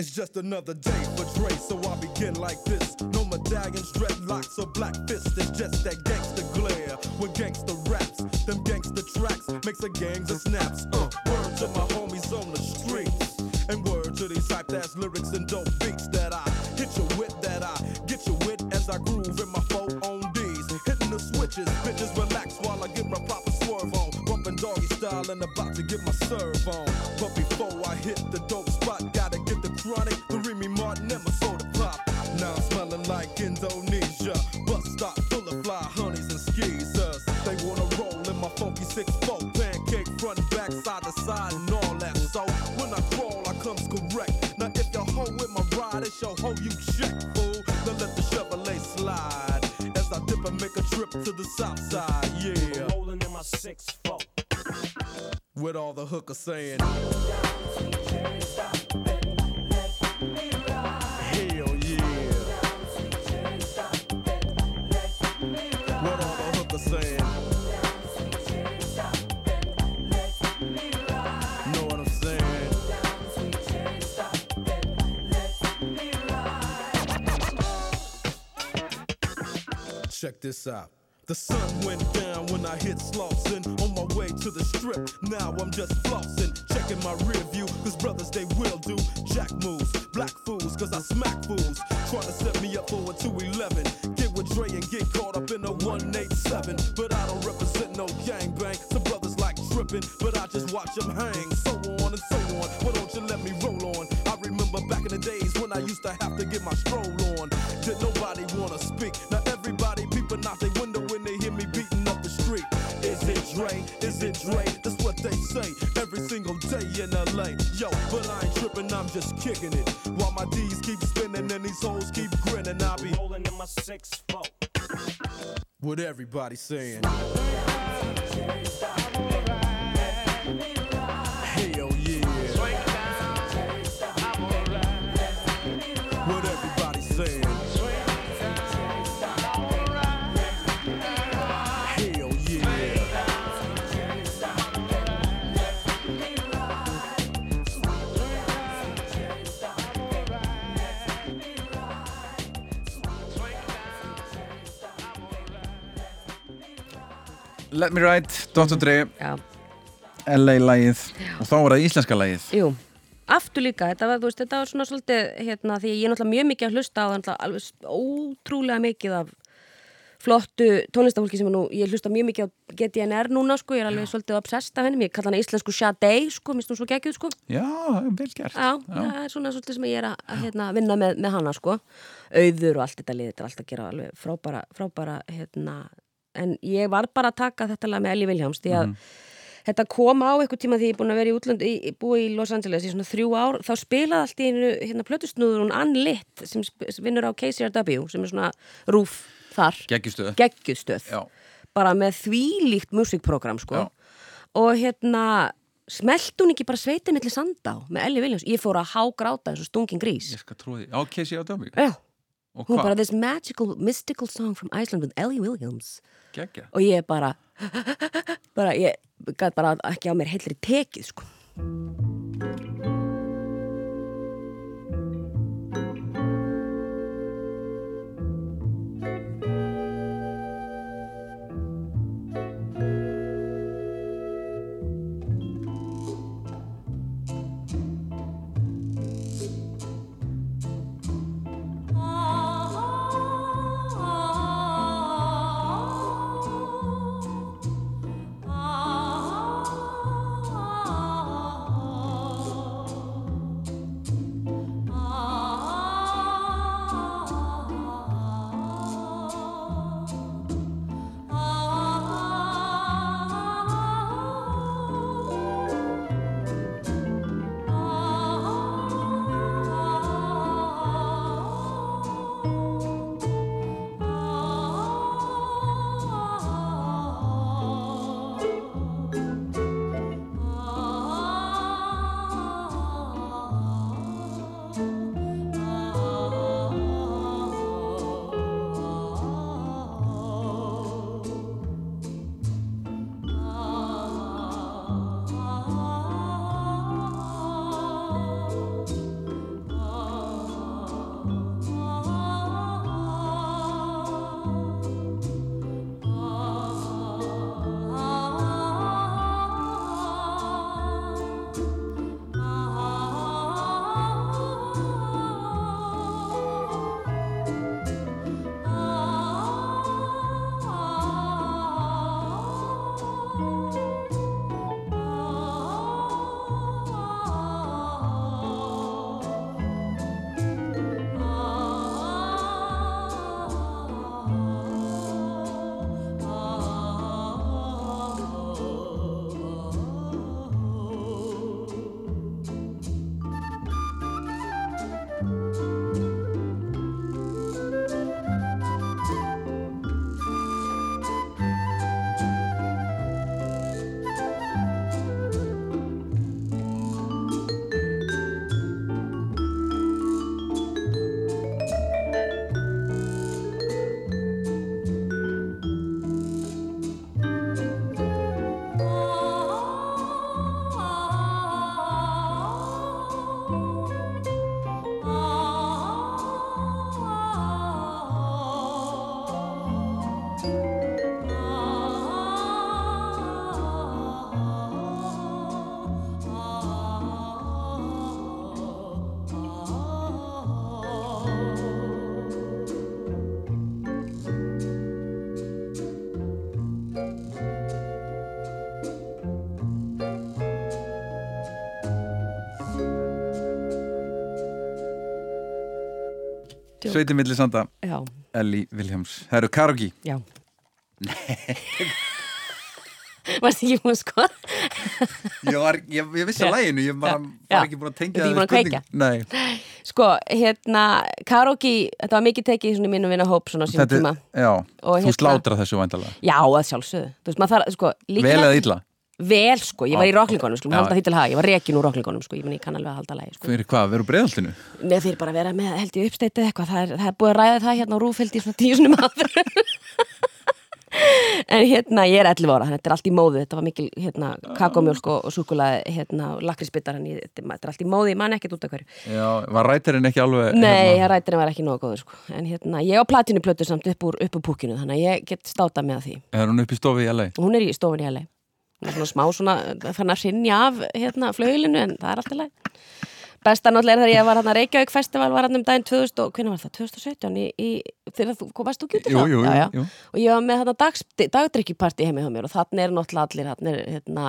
Speaker 12: It's just another day for Dre, so I begin like this. No medallions, dreadlocks, or black fists. It's just that gangster glare with gangster raps. Them gangster tracks makes a gangs of snaps. Uh, word to my homies on the streets. And word to these hype ass lyrics and dope beats that I hit you with, that I get you with as I groove in my four on D's. Hitting the switches, bitches relax while I get my proper swerve on. Bumping doggy style and about to get my serve on. But before I hit the dope spot, chronic, the Remy Martin and my soda pop. Now I'm smelling like Indonesia. Bus stop full of fly honeys and skeezers. They wanna roll in my funky 6-4 pancake front back, side to side and all that. So when I crawl, I comes correct. Now if your hoe with my ride, it's your hoe you check, fool. Now let the Chevrolet slide as I dip and make a trip to the south side, yeah. Rolling in my 6-4 with all the hookers saying. Hell This out. The sun went down when I hit Slauson on my way to the strip. Now I'm just flossing, checking my rear view, cause brothers they will do jack moves, black fools, cause I smack fools. Trying to set me up for a 211. Get with Dre and get caught up in a 187. But I don't represent no gangbang. Some brothers like tripping, but I just watch them hang. So on and so on. Why don't you let me roll on? I remember back in the days when I used to have to get my stroll on. Did nobody wanna Dre? That's what they say every single day in LA. Yo, but I ain't tripping, I'm just kicking it. While my D's keep spinning and these hoes keep grinning, I'll be rolling in my 6 4 What everybody saying.
Speaker 2: Let me ride, Dr. Dre.
Speaker 3: Já.
Speaker 2: LA-lægið og þá var það íslenska lægið
Speaker 3: Jú, aftur líka, þetta var, veist, þetta var svona svolítið, hérna, því ég er náttúrulega mjög mikið að hlusta á alveg ótrúlega mikið af flottu tónlistafólki sem nú, ég hlusta mjög mikið á GDNR núna, sko, ég er alveg svolítið obsessed af henni, ég kalla hana íslensku Sade, sko, minnst hún svo geggjuð, sko.
Speaker 2: Já, vel gert.
Speaker 3: Já, það er svona svolítið sem ég er að, hérna, vinna með, með hana, sko. Auður og allt þetta lið, þetta er allt að gera alveg frábæra, frábæra, hérna, en ég var bara að taka þetta lag með Ellie Williams, því að þetta kom á eitthvað tíma því ég er búin að vera í útlönd, búið í Los Angeles í svona þrjú ár, þá spilaði allt í einu, hérna, plötusnúður hún Ann Litt, sem vinnur á KCRW, sem er svona rúf þar.
Speaker 2: Geggjustöð.
Speaker 3: Bara með þvílíkt músikprogram, sko.
Speaker 2: Já.
Speaker 3: Og hérna, smelt hún ekki bara sveitin milli sandá með Ellie Williams ég fór að hágráta eins og stungin grís
Speaker 2: Ég skal trúi því, á KCRW
Speaker 3: Já. Hún
Speaker 2: hvað?
Speaker 3: bara this magical, mystical song from Iceland with Ellie Williams.
Speaker 2: Geggja.
Speaker 3: Og ég bara bara, ég gæti bara ekki á mér heilri tekið sko Djók.
Speaker 2: Sveitin milli sanda
Speaker 3: Já.
Speaker 2: Ellie Williams Það eru karaoke
Speaker 3: Já Varst ekki búin að skoða?
Speaker 2: Ég, var, ég, ég vissi að læginu Ég
Speaker 3: Já.
Speaker 2: var ekki búin að tengja
Speaker 3: Ertu ekki
Speaker 2: það
Speaker 3: búin að kveikja?
Speaker 2: Nei,
Speaker 3: Sko, hérna, karaoke, þetta var mikið tekið í svona mínu vinna hóp svona á
Speaker 2: þetta
Speaker 3: tíma.
Speaker 2: já,
Speaker 3: Og
Speaker 2: þú
Speaker 3: hérna-
Speaker 2: slátra þessu væntalega
Speaker 3: Já, að sjálfsögðu. Þú veist, maður þarf, sko, líka...
Speaker 2: Vel eða illa?
Speaker 3: Vel, sko, ég var í rocklingunum, sko,
Speaker 2: Já.
Speaker 3: halda því til haga, ég var rekin úr rocklingunum, sko, ég meni, ég kann alveg að halda lægi, sko.
Speaker 2: Fyrir hvað, veru breiðaltinu?
Speaker 3: Með fyrir bara að vera með, held ég, uppsteitið eitthvað, það er, það er búið að ræða það hérna á rúfildi svona tíu sinni maður. en hérna, ég er 11 ára, þetta er allt í móðu, þetta var mikil, hérna, kakomjólk og, súkulaði, hérna, lakrisbyttar, þetta er allt í móðu, ég man ekkert út af hverju.
Speaker 2: Já, var rætarinn ekki alveg
Speaker 3: Nei,
Speaker 2: hérna,
Speaker 3: rætirinn var ekki svona smá svona, fann að hrinja af hérna flögilinu en það er alltaf leið Besta náttúrulega þegar ég var hérna Reykjavík festival var hérna um daginn 2000 og hvernig var það, 2017 í, í, þegar þú komast þú kjútið
Speaker 2: Jú,
Speaker 3: þá?
Speaker 2: jú,
Speaker 3: já, já.
Speaker 2: jú.
Speaker 3: og ég var með dags, dagdrykkjuparti heimi hjá mér og þannig er náttúrulega allir þannig er hérna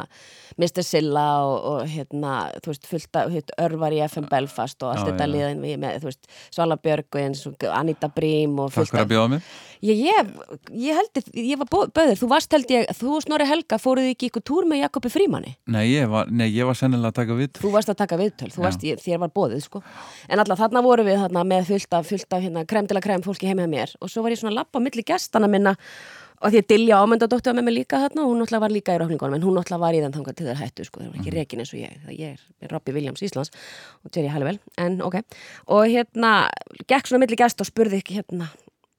Speaker 3: Mr. Silla og, og hérna, þú veist, fullt af hérna, örvar í FM Belfast og allt
Speaker 2: Já,
Speaker 3: þetta liðin við með, þú veist, Svala Björg og og Anita Brím og
Speaker 2: Takk
Speaker 3: fullt
Speaker 2: fyrir að bjóða mér
Speaker 3: Ég, ég, ég held, ég var böður, þú varst held ég, þú og Snorri Helga fóruð ekki ykkur túr með Jakobi Frímanni
Speaker 2: Nei, ég var, nei, ég var sennilega að taka við
Speaker 3: Þú varst að taka viðtöl, varst, þér var bóðið sko. En alltaf þarna voru við þarna með fullt af, fullt af hérna, krem til að krem fólki heimið mér og svo var ég svona að lappa á milli gestana minna og því að Dilja ámyndadóttir var með mig líka þarna og hún náttúrulega var líka í rofningunum en hún náttúrulega var í þann þangað til þær hættu sko, það var ekki rekin eins og ég, það ég er Robby Williams Íslands og Jerry Halliwell, en ok. Og hérna, gekk svona milli gest og spurði ekki hérna,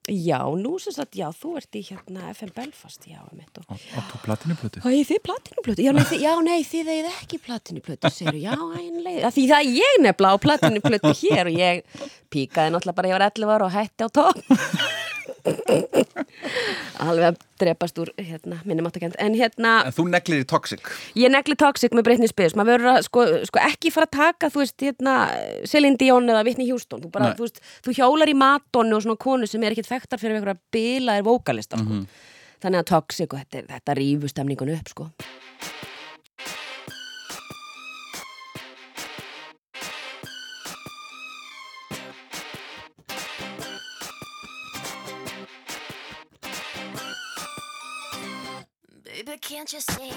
Speaker 3: já, nú sem sagt, já, þú ert í hérna FM Belfast, já, mitt og
Speaker 2: Áttu platinuplötu
Speaker 3: Hvað er þið platinuplötu? Já, nei, þið, já, nei, þið eigið ekki platinuplötu, segir já, einlega. Því það ég nefnilega á platinuplötu hér og ég píkaði náttúrulega bara, ég var 11 ára og hætti á topp. Alveg að drepast úr, hérna, minnum áttakend. En hérna,
Speaker 2: En þú neglir í Toxic
Speaker 3: ég negli Toxic með Britney Spears. Maður verður að, sko, sko, ekki fara að taka, þú veist, hérna, Celine Dion eða Whitney Houston. Þú bara, þú veist, þú hjólar í Madonna og svona konu sem er ekkit þekktar fyrir einhverja bilaðir vókalistar, sko. Þannig að Toxic og þetta, þetta rífu stemningun upp, sko.
Speaker 13: Baby, can't you see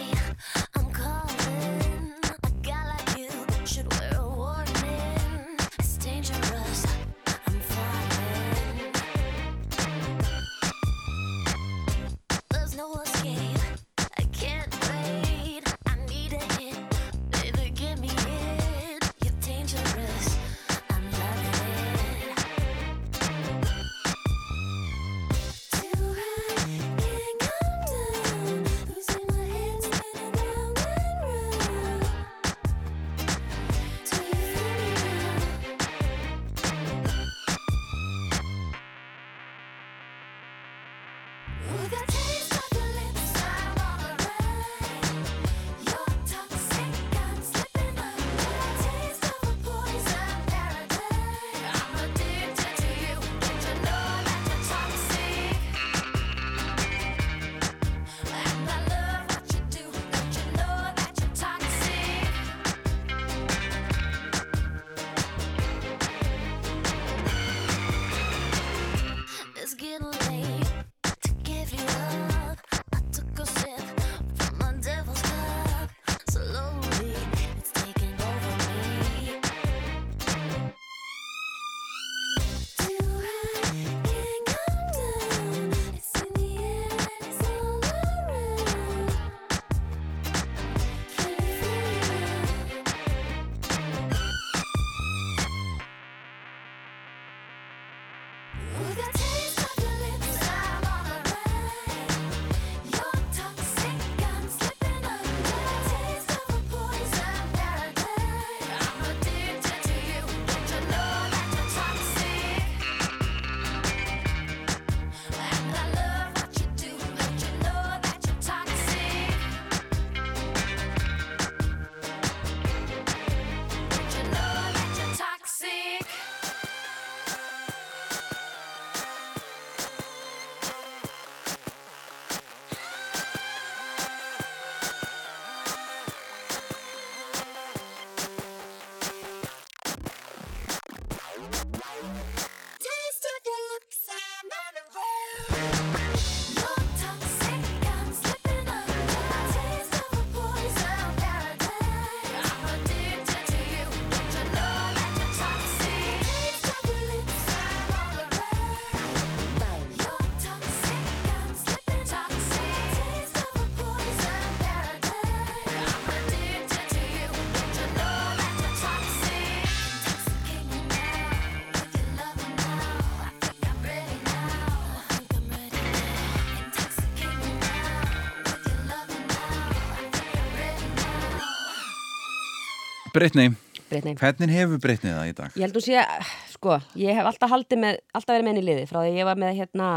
Speaker 2: Brittany,
Speaker 3: Britney.
Speaker 2: hvernig hefur Brittany það í dag?
Speaker 3: Ég held að sé, sko, ég hef alltaf haldið með, alltaf verið með henni í liði frá því að ég var með hérna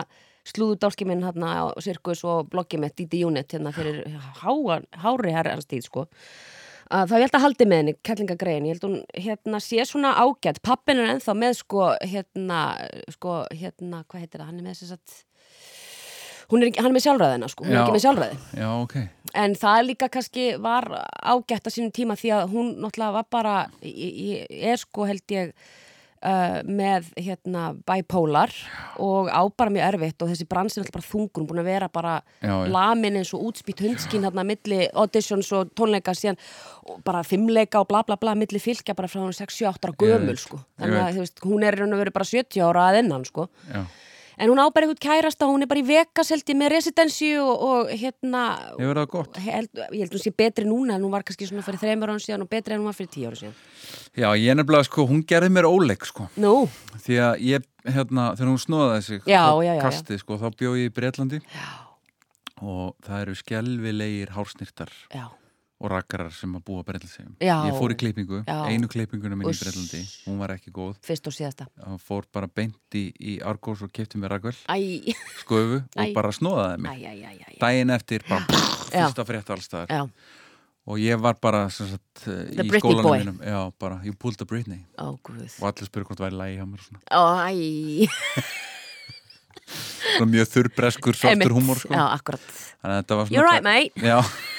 Speaker 3: slúðudálki minn hérna á Sirkus og bloggi mitt, DD Unit hérna fyrir háa, hári herrans tíð sko að þá ég held að haldi með henni, kellingagrein ég held hún hérna sé svona ágætt pappin er ennþá með sko hérna, sko hérna, hvað heitir það, hann er með þess að hún er hann er með sjálfræðina sko, hún er
Speaker 2: Já.
Speaker 3: ekki með sjálfræði
Speaker 2: Já, ok.
Speaker 3: en það líka kannski var ágætt á sínum tíma því að hún náttúrulega var bara í- í- er sko held ég uh, með hérna bipolar og á bara mjög erfitt og þessi bransin er alltaf bara þungur, hún búin að vera bara
Speaker 2: Já,
Speaker 3: lamin eins og útspýtt hundskinn hérna milli auditions og tónleika síðan og bara fimmleika og bla bla bla milli fylgja bara frá hún 6-7 ára
Speaker 2: Ég
Speaker 3: gömul sko,
Speaker 2: ég
Speaker 3: þannig að veist, hún er raun og veru bara 70 ára að innan sko
Speaker 2: Já.
Speaker 3: En hún á bara eitthvað kærasta, hún er bara í ég með residensi og, og hérna
Speaker 2: Hefur það gott?
Speaker 3: held, Ég held hún sé betri núna en hún var kannski svona fyrir þreymur ára síðan og betri en hún var fyrir tíu ára síðan
Speaker 2: Já, ég nefnilega, sko, hún gerði mér óleik, sko.
Speaker 3: Nú,
Speaker 2: Því að ég, hérna, þegar hún snóðaði sig
Speaker 3: Já, já, já,
Speaker 2: kastið, sko, þá bjó ég í Breitlandi já. og það eru skelvilegir hársnýrtar
Speaker 3: Já.
Speaker 2: Og rakarar sem að búa Breitlandsheim.
Speaker 3: Já.
Speaker 2: Ég fór í klippingu,
Speaker 3: Já.
Speaker 2: einu klippinguna mín
Speaker 3: Uss.
Speaker 2: í Breitlandi, hún var ekki góð.
Speaker 3: fyrst og síðasta
Speaker 2: og fór bara beint í, í Argos og kefti mér rakvel,
Speaker 3: Æ,
Speaker 2: sköfu og
Speaker 3: Æ.
Speaker 2: bara snóðaði mig.
Speaker 3: æ, æ.
Speaker 2: Daginn eftir, bara
Speaker 3: Já.
Speaker 2: fyrsta frétt allstaðar.
Speaker 3: Já,
Speaker 2: Og ég var bara sagt, í skólanum mínum. Já, bara, you pulled the Britney.
Speaker 3: guð
Speaker 2: Og allir spurði hvort það væri lægi hjá mér og svona.
Speaker 3: Ó, æ
Speaker 2: Svona mjög þurrbreskur, svartur húmor, sko.
Speaker 3: Já, akkurat. You're right, mate
Speaker 2: Já,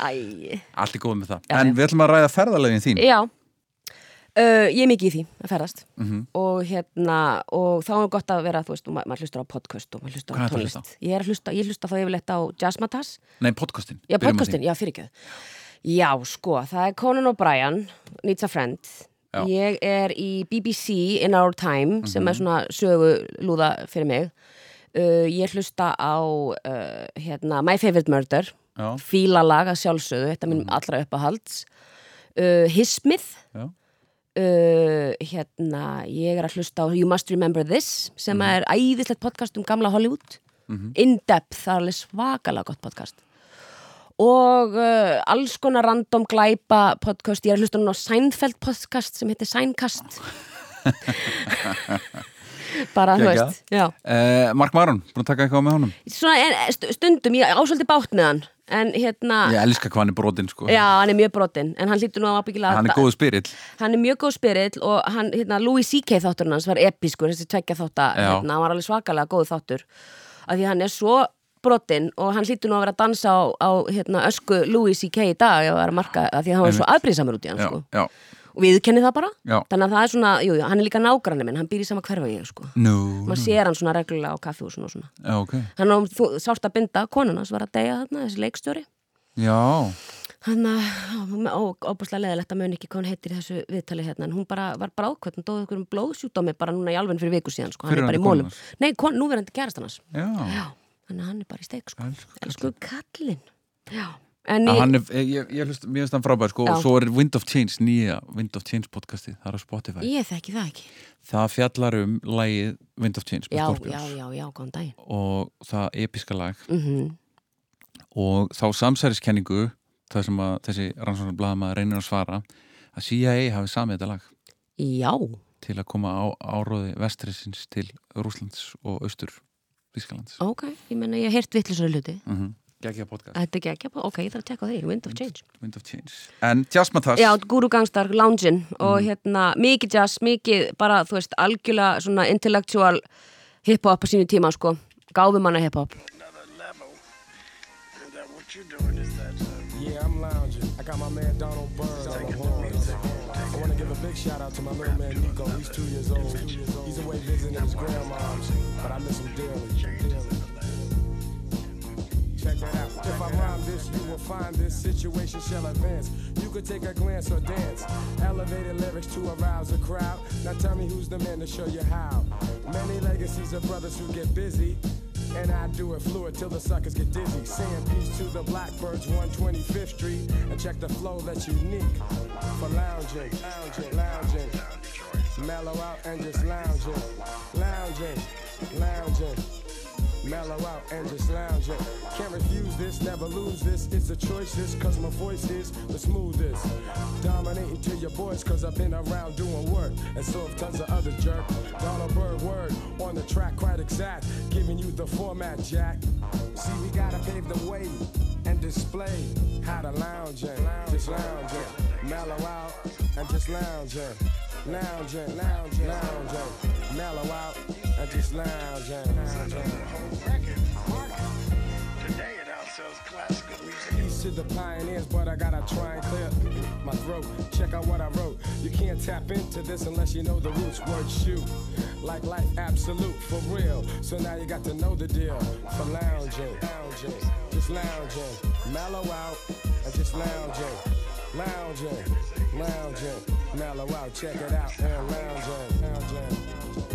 Speaker 2: allt er góð með það.
Speaker 3: Já,
Speaker 2: en við ætlum að ræða ferðalegin þín.
Speaker 3: já uh, Ég er mikið í því að ferðast
Speaker 2: Mhm.
Speaker 3: og hérna og þá er gott að vera, þú veist, og ma maður hlustar á podcast og maður hlustar á tónlist Ég er að hlusta, ég hlusta þá yfirleitt á Jazzmatas
Speaker 2: Nei, podcastin.
Speaker 3: Já, podcastin, já, fyrir Já, sko, það er Conan O'Brien Needs a Friend
Speaker 2: Já.
Speaker 3: Ég er í BBC In Our Time sem
Speaker 2: Mhm.
Speaker 3: er svona sögulúða fyrir mig uh, Ég hlusta á uh, hérna, My Favorite Murder
Speaker 2: Já.
Speaker 3: Fílalag að sjálfsögðu, þetta er minn allra uppahalds uh, Hismið uh, hérna, ég er að hlusta á You Must Remember This sem
Speaker 2: Mhm.
Speaker 3: er æðislegt podcast um gamla Hollywood
Speaker 2: Mhm.
Speaker 3: In Depth, það er alveg svakalega gott podcast og uh, alls konar random glæpa podcast, ég er að hlusta núna á Seinfeld podcast sem heitir Seinkast bara, þú veist.
Speaker 2: Eh, Mark Maron, búin að taka eitthvað með honum?
Speaker 3: Svona, en, st- stundum, ég ásvöldi bátt með hann en hérna,
Speaker 2: Ég elska hvað hann er brotinn, sko.
Speaker 3: já, hann er mjög brotinn en hann hlýtur nú að ábyggilega
Speaker 2: Hann er góðu spyrill.
Speaker 3: hann er mjög góð spyrill og hann, hérna, Louis C.K. þátturinn hans var episkur, þessi tvekja þáttar
Speaker 2: Já.
Speaker 3: hérna, hann var alveg svakalega góð þáttur af því hann er svo brotinn og hann hlýtur nú að vera að dansa á, á hérna, ösku Louis C.K. í dag að vera að marka, af því að hann var svo
Speaker 2: Einmitt.
Speaker 3: aðbrísamur út í hann
Speaker 2: Já,
Speaker 3: sko.
Speaker 2: já.
Speaker 3: Og við kennið það bara
Speaker 2: Já.
Speaker 3: þannig að það er svona, jú, jú, hann er líka nágranni minn hann býr í sama hverfa ég sko.
Speaker 2: Nú,
Speaker 3: maður
Speaker 2: nú.
Speaker 3: sér hann svona reglulega á kaffi og svona, svona.
Speaker 2: Já, ok.
Speaker 3: hann á sárt að binda konun hans var að deyja þarna, þessi leikstjóri
Speaker 2: Já,
Speaker 3: hann að, óbúslega leðilegt að mun ekki hvað hann heitir í þessu viðtali hérna en hún bara var bara ákvæmt, hún dóði okkur um blóðsjúdómi bara núna í alveg fyrir viku síðan sko, hann er bara í mólum nei, gerast hans
Speaker 2: já.
Speaker 3: þannig að hann er í,
Speaker 2: Hann er, ég, ég hlust, mér finnst hann frábær, sko, og svo er Wind of Change, nýja Wind of Change podcastið, það er á Spotify.
Speaker 3: ég þekki það ekki.
Speaker 2: Það fjallar um lægið Wind of Change
Speaker 3: já, já, já, já, góðan daginn.
Speaker 2: Og það episka lag.
Speaker 3: Mm
Speaker 2: og þá samsæriskenningu það sem að þessi rannsóknar blaðama reynir að svara að CIA hafi samið þetta lag.
Speaker 3: Já,
Speaker 2: til að koma á áróði vestrisins til Rúslands og Austur Þískalands
Speaker 3: ok, ég menna ég hef heyrt vittlisari hluti.
Speaker 2: Mm -hmm. Gækja podcast,
Speaker 3: þetta er ekki, ok, ég þarf að tekka því Wind of Change
Speaker 2: Wind of Change En Jazzmatas
Speaker 3: Já, Guru Gangstar, Loungin og
Speaker 2: Mm.
Speaker 3: hérna, mikið jazz, mikið bara, þú veist, algjörlega svona intellectual hip-hop á sínu tíma, sko gáfum manna hip-hop
Speaker 14: Yeah, I'm lounging. I got my man Donald Byrd on the horns. I want to give a big shout out to my little man Nico. He's two years old. He's away visiting his grandmom, but I miss him dearly. Check that out. If I rhyme this, you will find this situation shall advance. You could take a glance or dance. Elevated lyrics to arouse a crowd. Now tell me who's the man to show you how. Many legacies of brothers who get busy. And I do it fluid till the suckers get dizzy. Saying peace to the Blackbirds, 125th Street. And check the flow that's unique for lounging, lounging, lounging. Mellow out and just lounging, lounging, lounging. Mellow out and just lounging. Can't refuse this, never lose this. It's a choice, this, cause my voice is the smoothest. Dominating to your voice, cause I've been around doing work. And so have tons of other jerk. Donald Bird word on the track, quite exact. Giving you the format, Jack. See, we gotta pave the way and display how to lounge in, just lounging, mellow out and just lounging, lounging, lounging, lounging, mellow out and just lounging, lounging.
Speaker 15: Today it outsells classical music.
Speaker 14: Peace to the pioneers, but I gotta try and clear my throat. Check out what I wrote. You can't tap into this unless you know the roots. Word shoot, like life absolute for real. So now you got to know the deal for lounging, lounging, just lounging, mellow out and just lounging, lounging, lounging, mellow out. Check it out and lounging, lounging.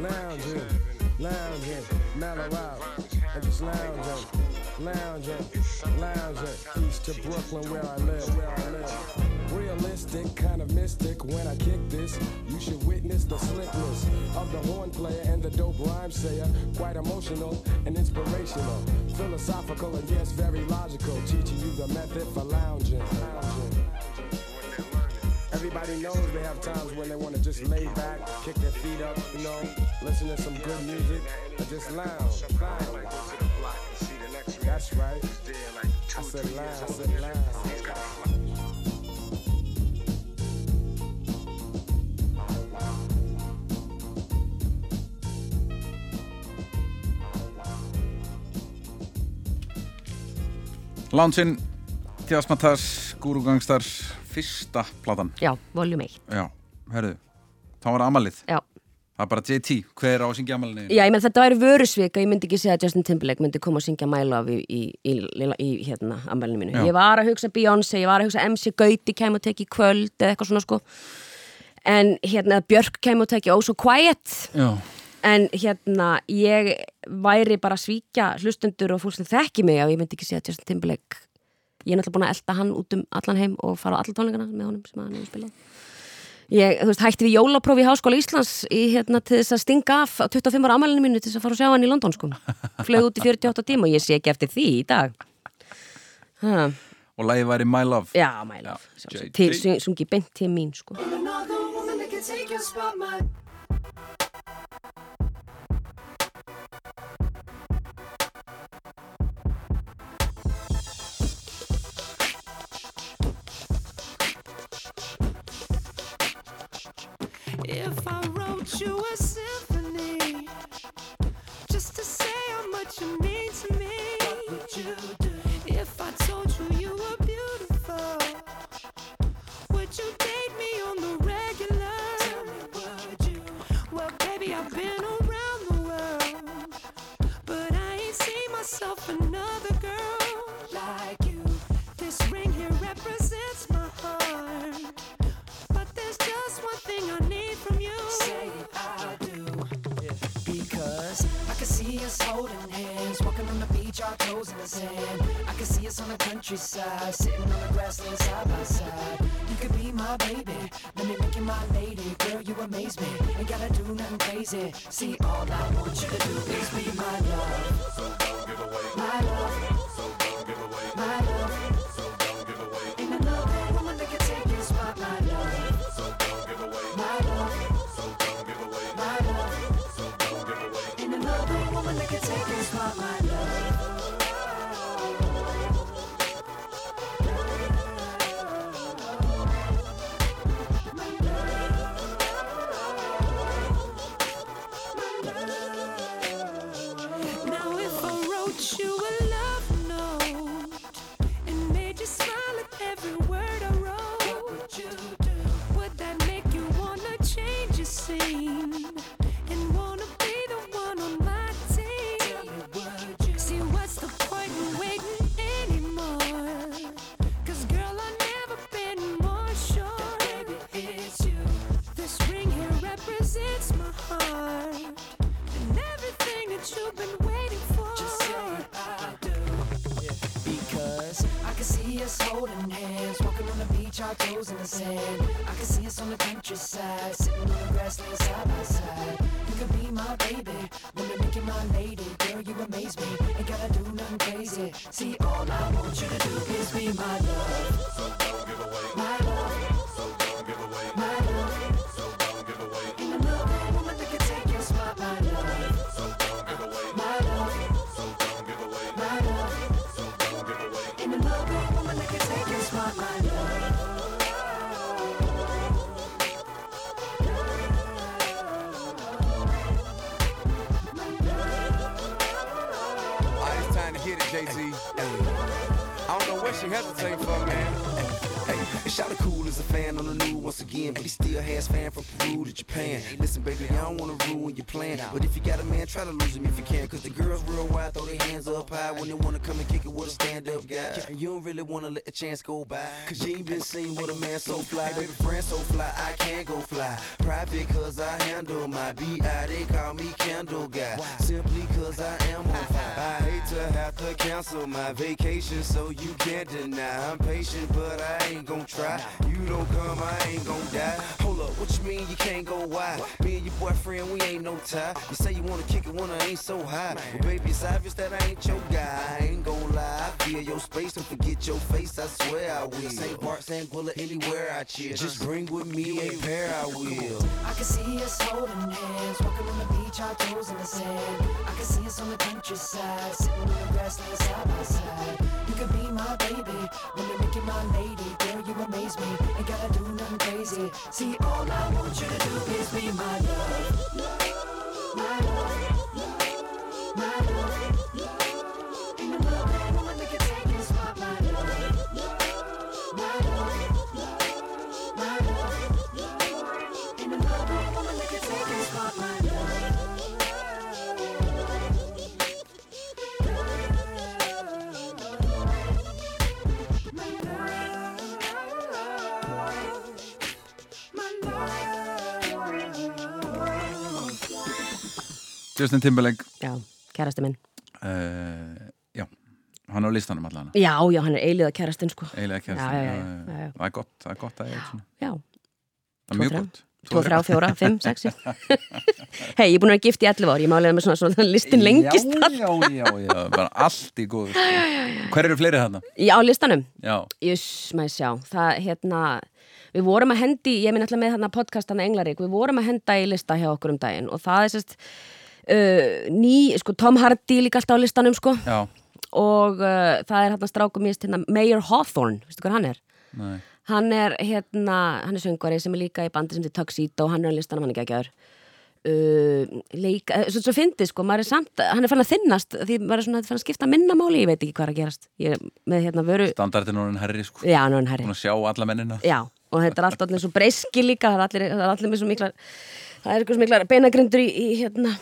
Speaker 14: Lounging, lounging, mellow out, and just lounging, lounging, lounging, east to Brooklyn where I live, where I live. Realistic, kind of mystic when I kick this. You should witness the slickness of the horn player and the dope rhyme sayer. Quite emotional and inspirational, philosophical and yes, very logical. Teaching you the method for lounging. lounging. Everybody knows they have times when they want to just lay back, kick their feet up, you know, listen to some good music, and just lounge. That's right. I said lounge, I said lounge.
Speaker 2: Lansinn, Tjásmatas, Guru Gangstar fyrsta platan
Speaker 3: Já, voljum 1
Speaker 2: Já, herðu, þá var amalið
Speaker 3: Já.
Speaker 2: Það er bara JT, hver á að syngja amalið
Speaker 3: Já, ég menn þetta væri vörusvika, ég myndi ekki segja að Justin Timberlake myndi koma að syngja My Love í, í, í, í, hérna, ammælinu mínu.
Speaker 2: Já.
Speaker 3: Ég var að hugsa Beyoncé, ég var að hugsa MC Gauti kem og teki kvöld eða eitthvað svona sko. En hérna Björk kem og teki Oh So Quiet.
Speaker 2: Já.
Speaker 3: En hérna ég væri bara að svíkja hlustundur og fólk sem þekki mig að ég myndi ekki segja að Justin Timberlake ég er náttúrulega búin að elda hann út um allan heim og fara á allar tónleikana með honum sem hann hefur spilað. Ég, þú veist, hætti við jólaprófi í Háskóla Íslands í, hérna, til þess að stinga af á 25 ára amalinu mínu til þess að fara og sjá hann í London sko. Flög út í 48 tíma og ég sé ekki eftir því í dag. Ha.
Speaker 2: Og lagi væri My Love.
Speaker 3: Já, My Love sung- sungi beint til mín sko
Speaker 16: you a
Speaker 1: sitting on the grassland side by side. You could be my baby, let me make you my lady. Girl, you amaze me, ain't gotta do nothing crazy. See, all I want you to do is be my love.
Speaker 4: Try to really wanna let the chance go by, cause you ain't been seen with a man so fly. Baby, friend so fly, I can't go fly. Private cause I handle my B.I. They call me Candle Guy, simply cause I am on fire.
Speaker 12: I hate to have to cancel my vacation, so you can't deny. I'm patient, but I ain't gon' try. You don't come, I ain't gon' die.
Speaker 4: Hold up, what you mean you can't go wide? Me and your boyfriend, we ain't no tie. You say you wanna kick it when I ain't so high. Well, baby, it's obvious that I ain't your guy. I ain't gon' lie. I feel your space don't forget your face. I swear I will. St. Bart, Anguilla, anywhere I chill. Just bring with me a pair, I will.
Speaker 1: I can see us holding hands, walking on the beach, our toes in the sand. I can see us on the countryside, sitting on the grassland side by side. You could be my baby, wanna make you my lady. Girl, you amaze me, ain't gotta do nothing crazy. See, all I want you to do is be my love. My love. My love.
Speaker 2: Justin Timberlake.
Speaker 3: Já, kærasti minn.
Speaker 2: Uh, Já, hann á listanum allan.
Speaker 3: Já, já, hann er eiliða kærastinn sko.
Speaker 2: Eiginlega kærasti
Speaker 3: Já, já, já, já, já.
Speaker 2: Það er gott, það er gott að svona.
Speaker 3: Já.
Speaker 2: Það er mjög gott.
Speaker 3: Tvo, þrjá, fjóra, fimm, sex Hei, ég er búin að vera gift í 11 ár Ég málega með svona, svona listin lengist
Speaker 2: Já, já, já, já, bara allt í góðu Hver eru fleiri þarna?
Speaker 3: Já, listanum.
Speaker 2: Já,
Speaker 3: Jus, maður sjá, það hérna Við vorum að hendi, ég minn alltaf með hérna podcast hann Englarík, við vorum að henda í lista hjá okkur um daginn og það er sérst uh, ný, sko, Tom Hardy líka alltaf á listanum, sko.
Speaker 2: Já,
Speaker 3: og uh, það er hérna strákum mist hérna Mayor Hawthorne, veistu hvað hann er?
Speaker 2: nei.
Speaker 3: Hann er hérna, hann er söngvari sem er líka í bandi sem til Tuxedo, hann er á listanum, hann er ekki að Uh, leika, eh, svo, svo fyndi sko, maður er samt hann er fann að þinnast því maður er svona fann að skipta minna máli, ég veit ekki hvað er að gerast. Ég er með hérna vöru
Speaker 2: Standardin orðin herri sko.
Speaker 3: Já, hann er hærri.
Speaker 2: Búin að sjá alla mennina.
Speaker 3: Já, og þetta er allt allir svo breyski líka það er allir, allir með svo miklar það er eitthvað svo miklar beinagrindur í, í hérna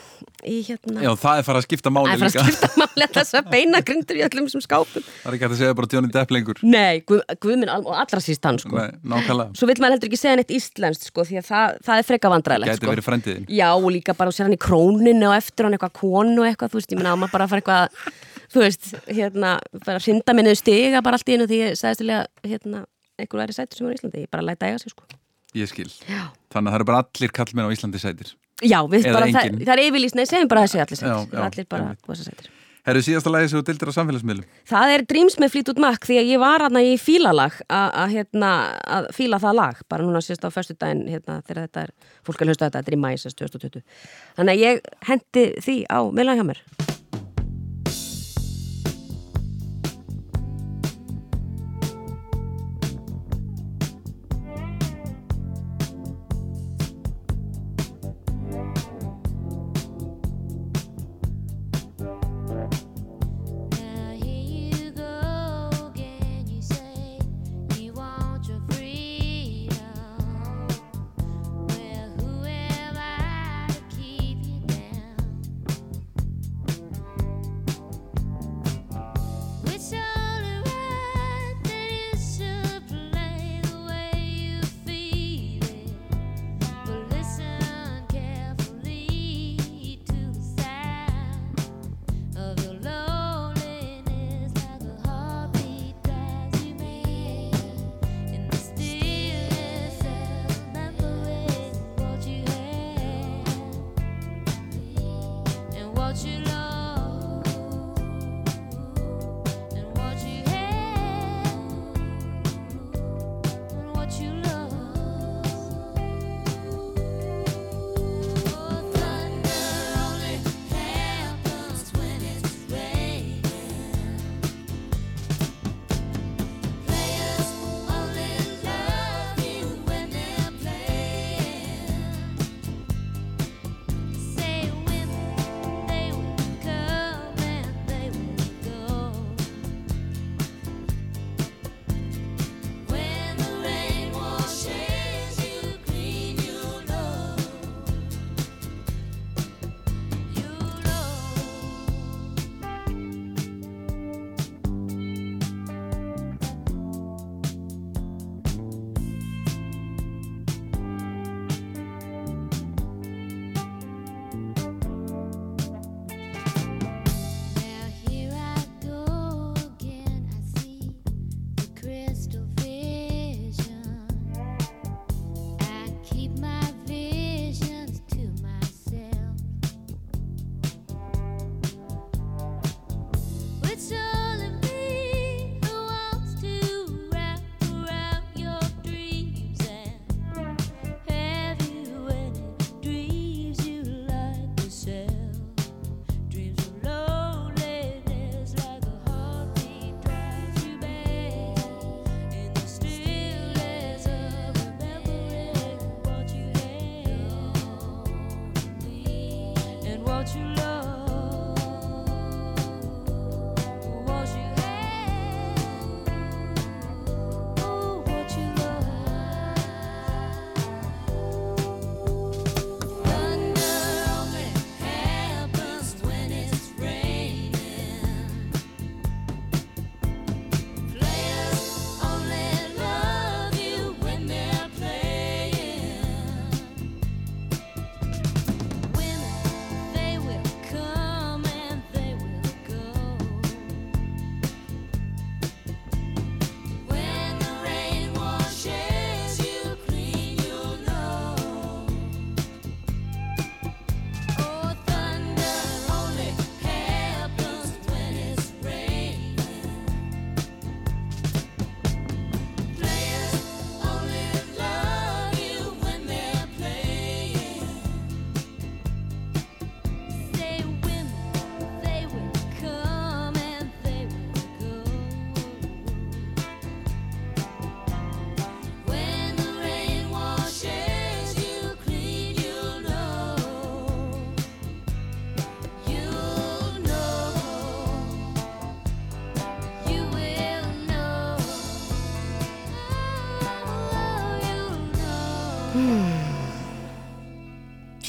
Speaker 3: í hérna.
Speaker 2: Já, það er farið að skipta máli
Speaker 3: Það er
Speaker 2: líka
Speaker 3: fara að skipta máli þess að beinagrindur í öllum þessum skápum.
Speaker 2: Það er ekki hægt að segja bara Johnny Depp lengur.
Speaker 3: Nei, guð, guðminn al- og allra síst hann sko.
Speaker 2: Nei, nákvæmlega.
Speaker 3: Svo vill maður heldur ekki segja neitt íslenskt sko því að það, það er freka vandræðilegt
Speaker 2: Gæti
Speaker 3: sko.
Speaker 2: verið frendiðin
Speaker 3: Já, og líka bara sér hann í króninu og eftir hann eitthvað konu eitthvað, þú veist, ég meina á maður bara að fara eitthvað, þú veist, hérna, bara hrinda minniðu stiga bara allt í einu því ég sagðist til að, hérna, einhver væri sætur sem er í Íslandi, ég bara læta eiga sig, sko.
Speaker 2: Ég skil
Speaker 3: Já.
Speaker 2: Þannig að það eru bara allir kallmenn á Íslandi sætir
Speaker 3: Já, það, það er yfirlýst, nei, segjum bara þessi allir
Speaker 2: Já,
Speaker 3: sætir,
Speaker 2: já,
Speaker 3: allir bara, hvað sætir.
Speaker 2: Herru síðasta lagi sem þú dildir á samfélagsmiðlum
Speaker 3: Það er Dreams með Fleetwood Mac því að ég var hérna í fílalag að, að, hérna, fíla það lag bara núna sérst á föstu daginn hérna, þegar þetta er, fólk er hlusta þetta, þetta er í mæs 2020. Þannig að ég hendi því á miðlan hjá mér.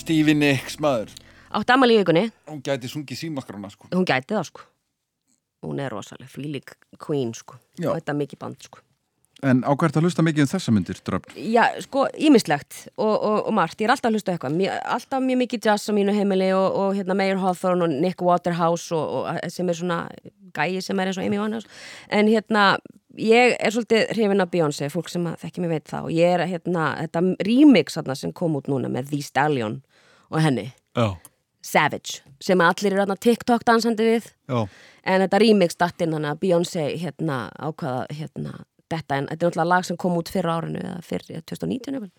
Speaker 2: Stevie Nicks maður.
Speaker 3: Átti amal í vikunni.
Speaker 2: Hún gæti sungið símaskrona sko.
Speaker 3: Hún gæti það sko. Hún er rosaleg, fílik queen sko.
Speaker 2: Já.
Speaker 3: og þetta er mikið band sko.
Speaker 2: En á hvert að hlusta mikið um þessa myndir, dröfn?
Speaker 3: Já, sko, ímislegt og, og, og margt, ég er alltaf að hlusta eitthvað. Mjög, alltaf mjög mikið jazz á mínu heimili og, og hérna Mayor Hawthorne og Nick Waterhouse og, og sem er svona gæi sem er eins og Amy Winehouse. En hérna, ég er svolítið hrifin af Beyoncé, fólk sem að þekki mig veit það. Og ég er hérna, þetta remix þarna, sem kom út núna með The Stallion og henni,
Speaker 2: Já.
Speaker 3: Savage sem allir eru TikTok dansandi við.
Speaker 2: Já.
Speaker 3: en þetta remix datt inn hann að Beyoncé hérna ákvaða hérna þetta en þetta er náttúrulega lag sem kom út fyrra árinu eða fyrr 2019 jafnvel.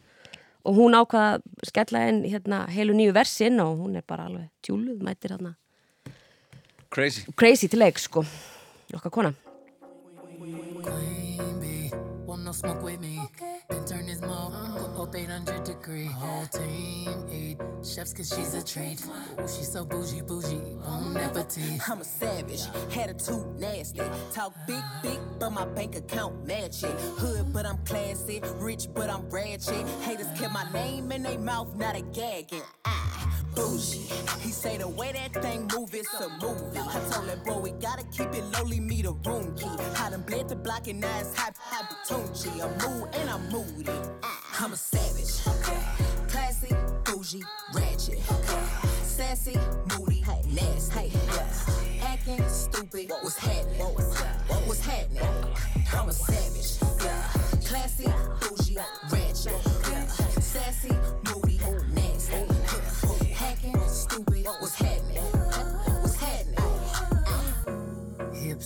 Speaker 3: og hún ákvaða að skella inn hérna heilu nýju versi inn og hún er bara alveg tjúluð mætir hérna
Speaker 2: Crazy.
Speaker 3: Crazy til leik sko. Okkar kona.
Speaker 17: Want no smoke with me? Then turn this mug up 800 degree. Whole team eat chefs cause she's a treat. Ooh, she's so bougie, bougie, bon appetit.
Speaker 18: I'm a savage, attitude nasty. Talk big, big, but my bank account match it. Hood, but I'm classy. Rich, but I'm ratchet. Haters kept my name in their mouth, not a gagging. Ah, bougie. He say the way that thing move, it's a movie. I told that boy we gotta keep it lowly, me the room key. I done bled the block and now it's hot, hot Tunchi. I'm mood and I'm moody. Ah, I'm a savage. Classy, bougie, ratchet. Sassy, moody, nasty. Acting stupid, what's happening? What's happening? I'm a savage. Classy, bougie, ratchet. Sassy,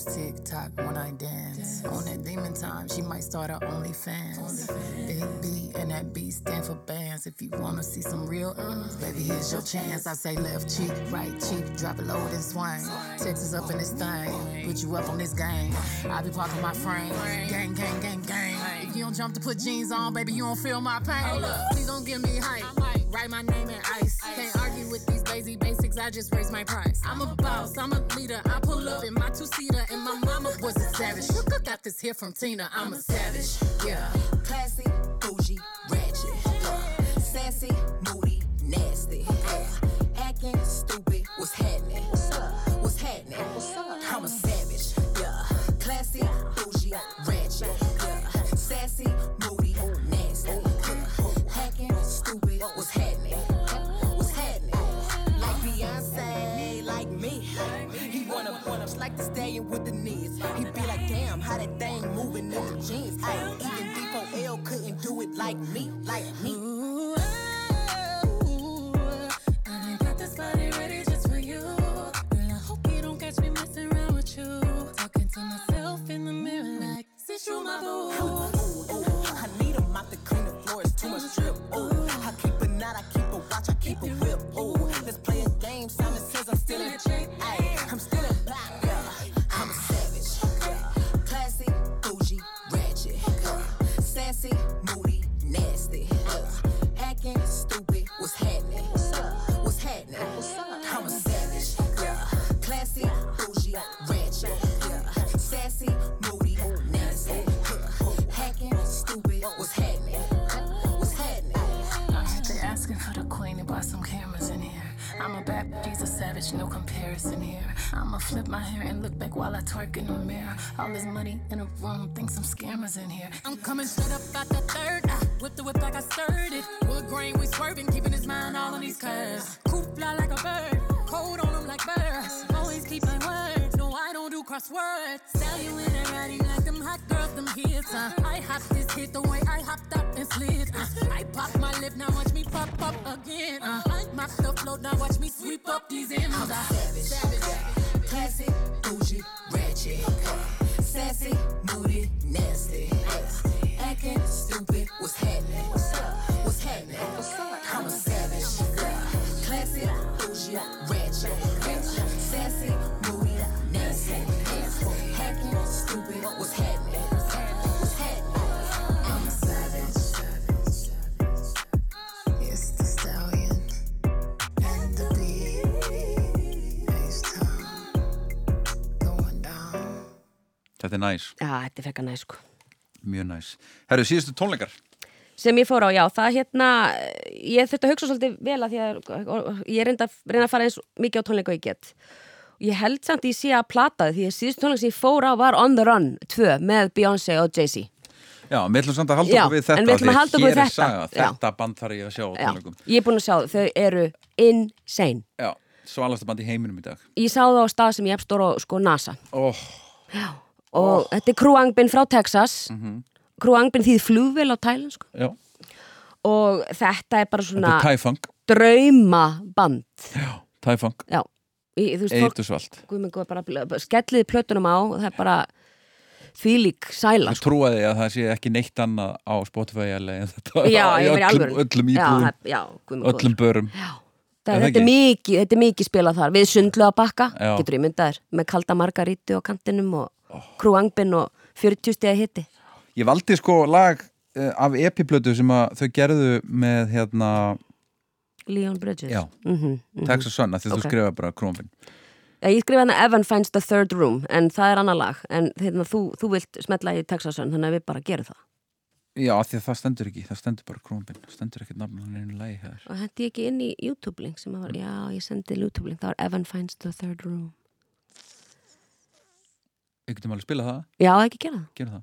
Speaker 17: Tock when I dance. On that demon time, she might start her OnlyFans. Big B and that B stand for bands. If you wanna see some real uh, baby, here's your chance. I say left cheek, right cheek, drop it low and swing. Texas up in this thing, put you up on this game. I be parking my frame, gang, gang, gang, gang. If you don't jump to put jeans on, baby, you don't feel my pain. Please don't give me hype. Write my name in ice. Can't argue with basics. I just raised my price. I'm a boss. I'm a leader. I pull up in my two seater, and my mama was a savage. Look, I got this here from Tina. I'm a savage. Yeah.
Speaker 18: Classy, bougie, ratchet. Sassy, like with the knees. He be like, damn, how that thing moving in the jeans. Ay, even D4L couldn't do it like me, like me.
Speaker 17: I got this body ready just for you. Girl, I hope you don't catch me messing around with you. Talking to myself in the mirror like, sit through my boo.
Speaker 18: I need a mop to clean the floors, too much drip. Oh, I keep a knot, I keep a watch, I keep a whip. Oh,
Speaker 17: comparison here. I'ma flip my hair and look back while I twerk in the mirror. All this money in a room, think some scammers in here. I'm coming straight up out the third. Uh, I whip the whip like I stirred it. Wood grain, we swerving, keeping his mind all on these curves. Coop fly like a bird, crosswords. Sell you in and riding like them hot girls, them hits. Uh. I hopped this hit the way I hopped up and slid. Uh. I pop my lip, now watch me pop up again. Uh. I mop the float, now watch me sweep up these M's.
Speaker 18: I'm a savage. Classy, bougie, ratchet. Sassy, moody, nasty. Acting stupid, what's happening? What's up? What's happening?
Speaker 17: I'm a savage. Classy, bougie, ratchet.
Speaker 2: Þetta er næs,
Speaker 3: Já, þetta er frekar næ sko.
Speaker 2: Mjög næs. Herru, síðustu tónleikar.
Speaker 3: Sem ég fór á, já, það hérna ég þurfti að hugsa svolítið vel að því að ég reynda, reyna að fara eins mikið á tónleika og ég get. Ég held samt ég sé að plata þið, því að síðust tónleika sem ég fór á var On The Run 2 með Beyoncé og Jay-Z.
Speaker 2: Já, við ætlum samt að halda
Speaker 3: Já,
Speaker 2: okkur við þetta
Speaker 3: en við ætlum að
Speaker 2: því
Speaker 3: halda okkur við
Speaker 2: hér er
Speaker 3: þetta.
Speaker 2: saga,
Speaker 3: Já.
Speaker 2: Þetta band þarf ég að sjá á
Speaker 3: Já,
Speaker 2: tónleikum.
Speaker 3: Ég er búin að sjá þau, eru insane.
Speaker 2: Já, svalasta band í heiminum í dag.
Speaker 3: Ég sá það á stað sem ég efstór á sko NASA.
Speaker 2: Oh.
Speaker 3: Og þetta er Crew Angbin frá Texas.
Speaker 2: Mhm.
Speaker 3: Crew Angbin þýð flugvél á Thailand sko.
Speaker 2: Já,
Speaker 3: og þetta er bara svona draumaband. Já, þú bara bl- skelliði plötunum á það er bara þvílík sæla
Speaker 2: Ég trúaði að það sé ekki neitt annað á Spotify alveg
Speaker 3: Já, ég meina í
Speaker 2: öllum,
Speaker 3: Já,
Speaker 2: íbúðum.
Speaker 3: já,
Speaker 2: öllum börum. Er það
Speaker 3: þetta, er mikið, þetta er mikið spilað þar. Við sundlu að bakka,
Speaker 2: Já.
Speaker 3: getur ég myndaðir með kalda margarítu á kantinum og oh. Krúangbin og 40 stiga hitti
Speaker 2: Ég valdi sko lag uh, af epiplötu sem að þau gerðu með hérna
Speaker 3: Leon Bridges.
Speaker 2: Já,
Speaker 3: Mhm, mhm.
Speaker 2: Texas Sun því
Speaker 3: Ok.
Speaker 2: þú skrifa bara
Speaker 3: Já, ég skrifa hana Evan finds the third room en það er annar lag. En hérna, þú, þú vilt smetla í Texas Sun þannig að við bara gerum það.
Speaker 2: Já, því að það stendur ekki, það stendur bara Krónfinn stendur ekkert nafn hann einu lagi hér.
Speaker 3: Og hendi ég ekki inn í YouTube-link sem að var, já, ég sendi YouTube-link það var Evan finds the third room
Speaker 2: Ég getum alveg spila það.
Speaker 3: Já, ekki gera það.
Speaker 2: Gera það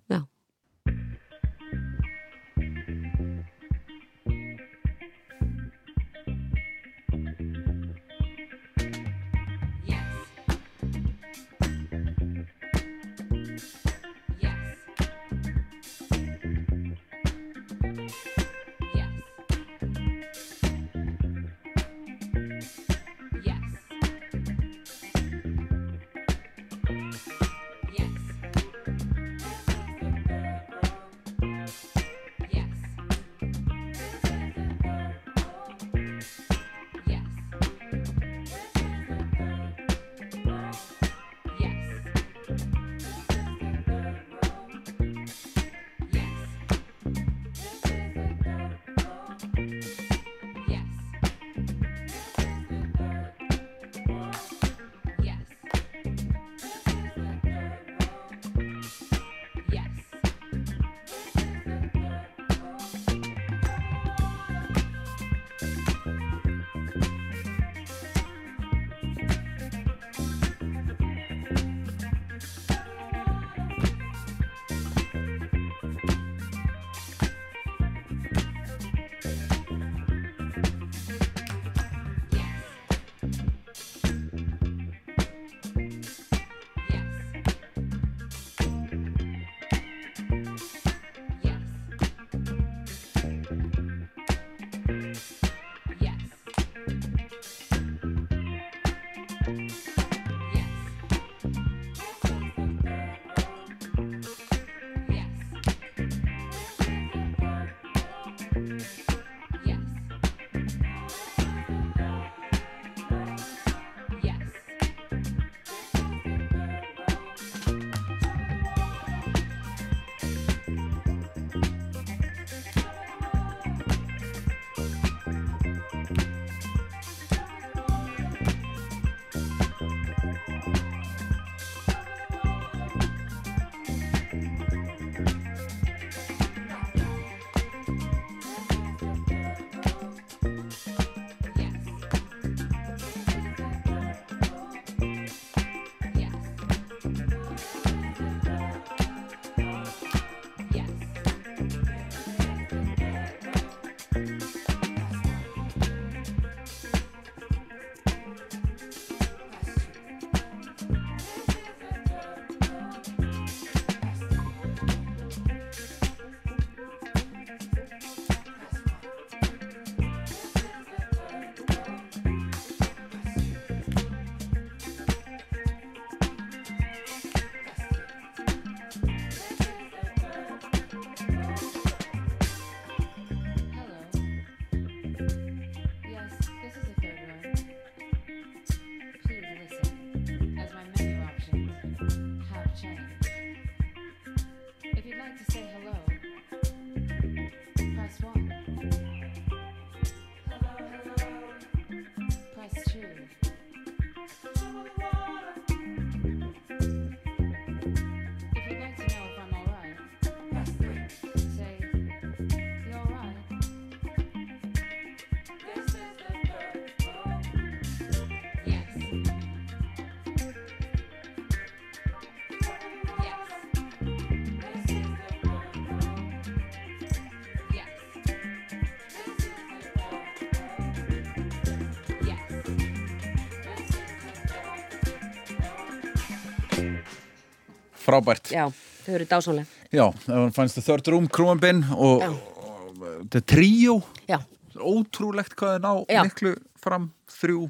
Speaker 2: Frábært
Speaker 3: Já, þau eru dásanlega
Speaker 2: Já, það fannst það Third Room, Krúambin og, og þetta er tríó
Speaker 3: Já.
Speaker 2: Ótrúlegt hvað er ná
Speaker 3: Já.
Speaker 2: miklu fram þrjú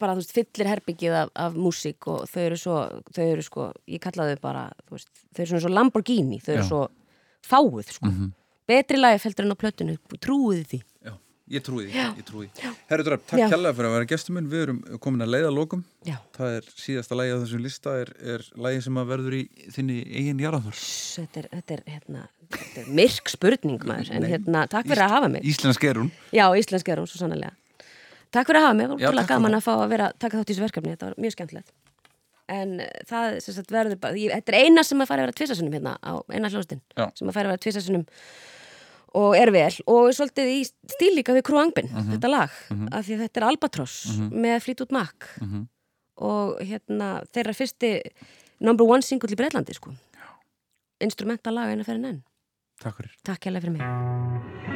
Speaker 3: bara þú veist, fyllir herbyggið af, af músík og þau eru svo, þau eru sko ég kalla þau bara, þú veist, þau eru svona svo Lamborghini, þau eru
Speaker 2: Já.
Speaker 3: svo fáuð sko,
Speaker 2: Mhm.
Speaker 3: betri lagi heldur en á plötunu, trúið því
Speaker 2: ég trúi því, Herru Dröpp, takk kærlega fyrir að vera gestur minn. Við erum komin að leiða lókum. Það er síðasta lagi á þessum lista er, er lagi sem að verður í þinni eigin jarðaför
Speaker 3: þetta er, þetta er, hérna, þetta er myrk spurning maður, en hérna, takk fyrir að hafa mig.
Speaker 2: Íslensk er hún.
Speaker 3: Já, íslensk er hún, svo sannlega Takk fyrir að hafa mig, var
Speaker 2: takk fyrir
Speaker 3: gaman að fá að vera taka þátt í þessu verkefni, þetta var mjög skemmtilegt. En eh, það sem sagt verður ég, þetta er eina sem að fara að vera tvisasunum hérna á eina hljóðstinn, og er vel og svolítið í stíl líka við Krúangbin
Speaker 2: Mhm.
Speaker 3: þetta lag,
Speaker 2: Mhm.
Speaker 3: af því þetta er Albatross
Speaker 2: Mhm.
Speaker 3: með Fleetwood Mac
Speaker 2: Mhm.
Speaker 3: og hérna þeirra fyrsti number one single í Breitlandi sko instrumental lag eina fyrir enn
Speaker 2: Takk fyrir
Speaker 3: Takk hérlega fyrir mig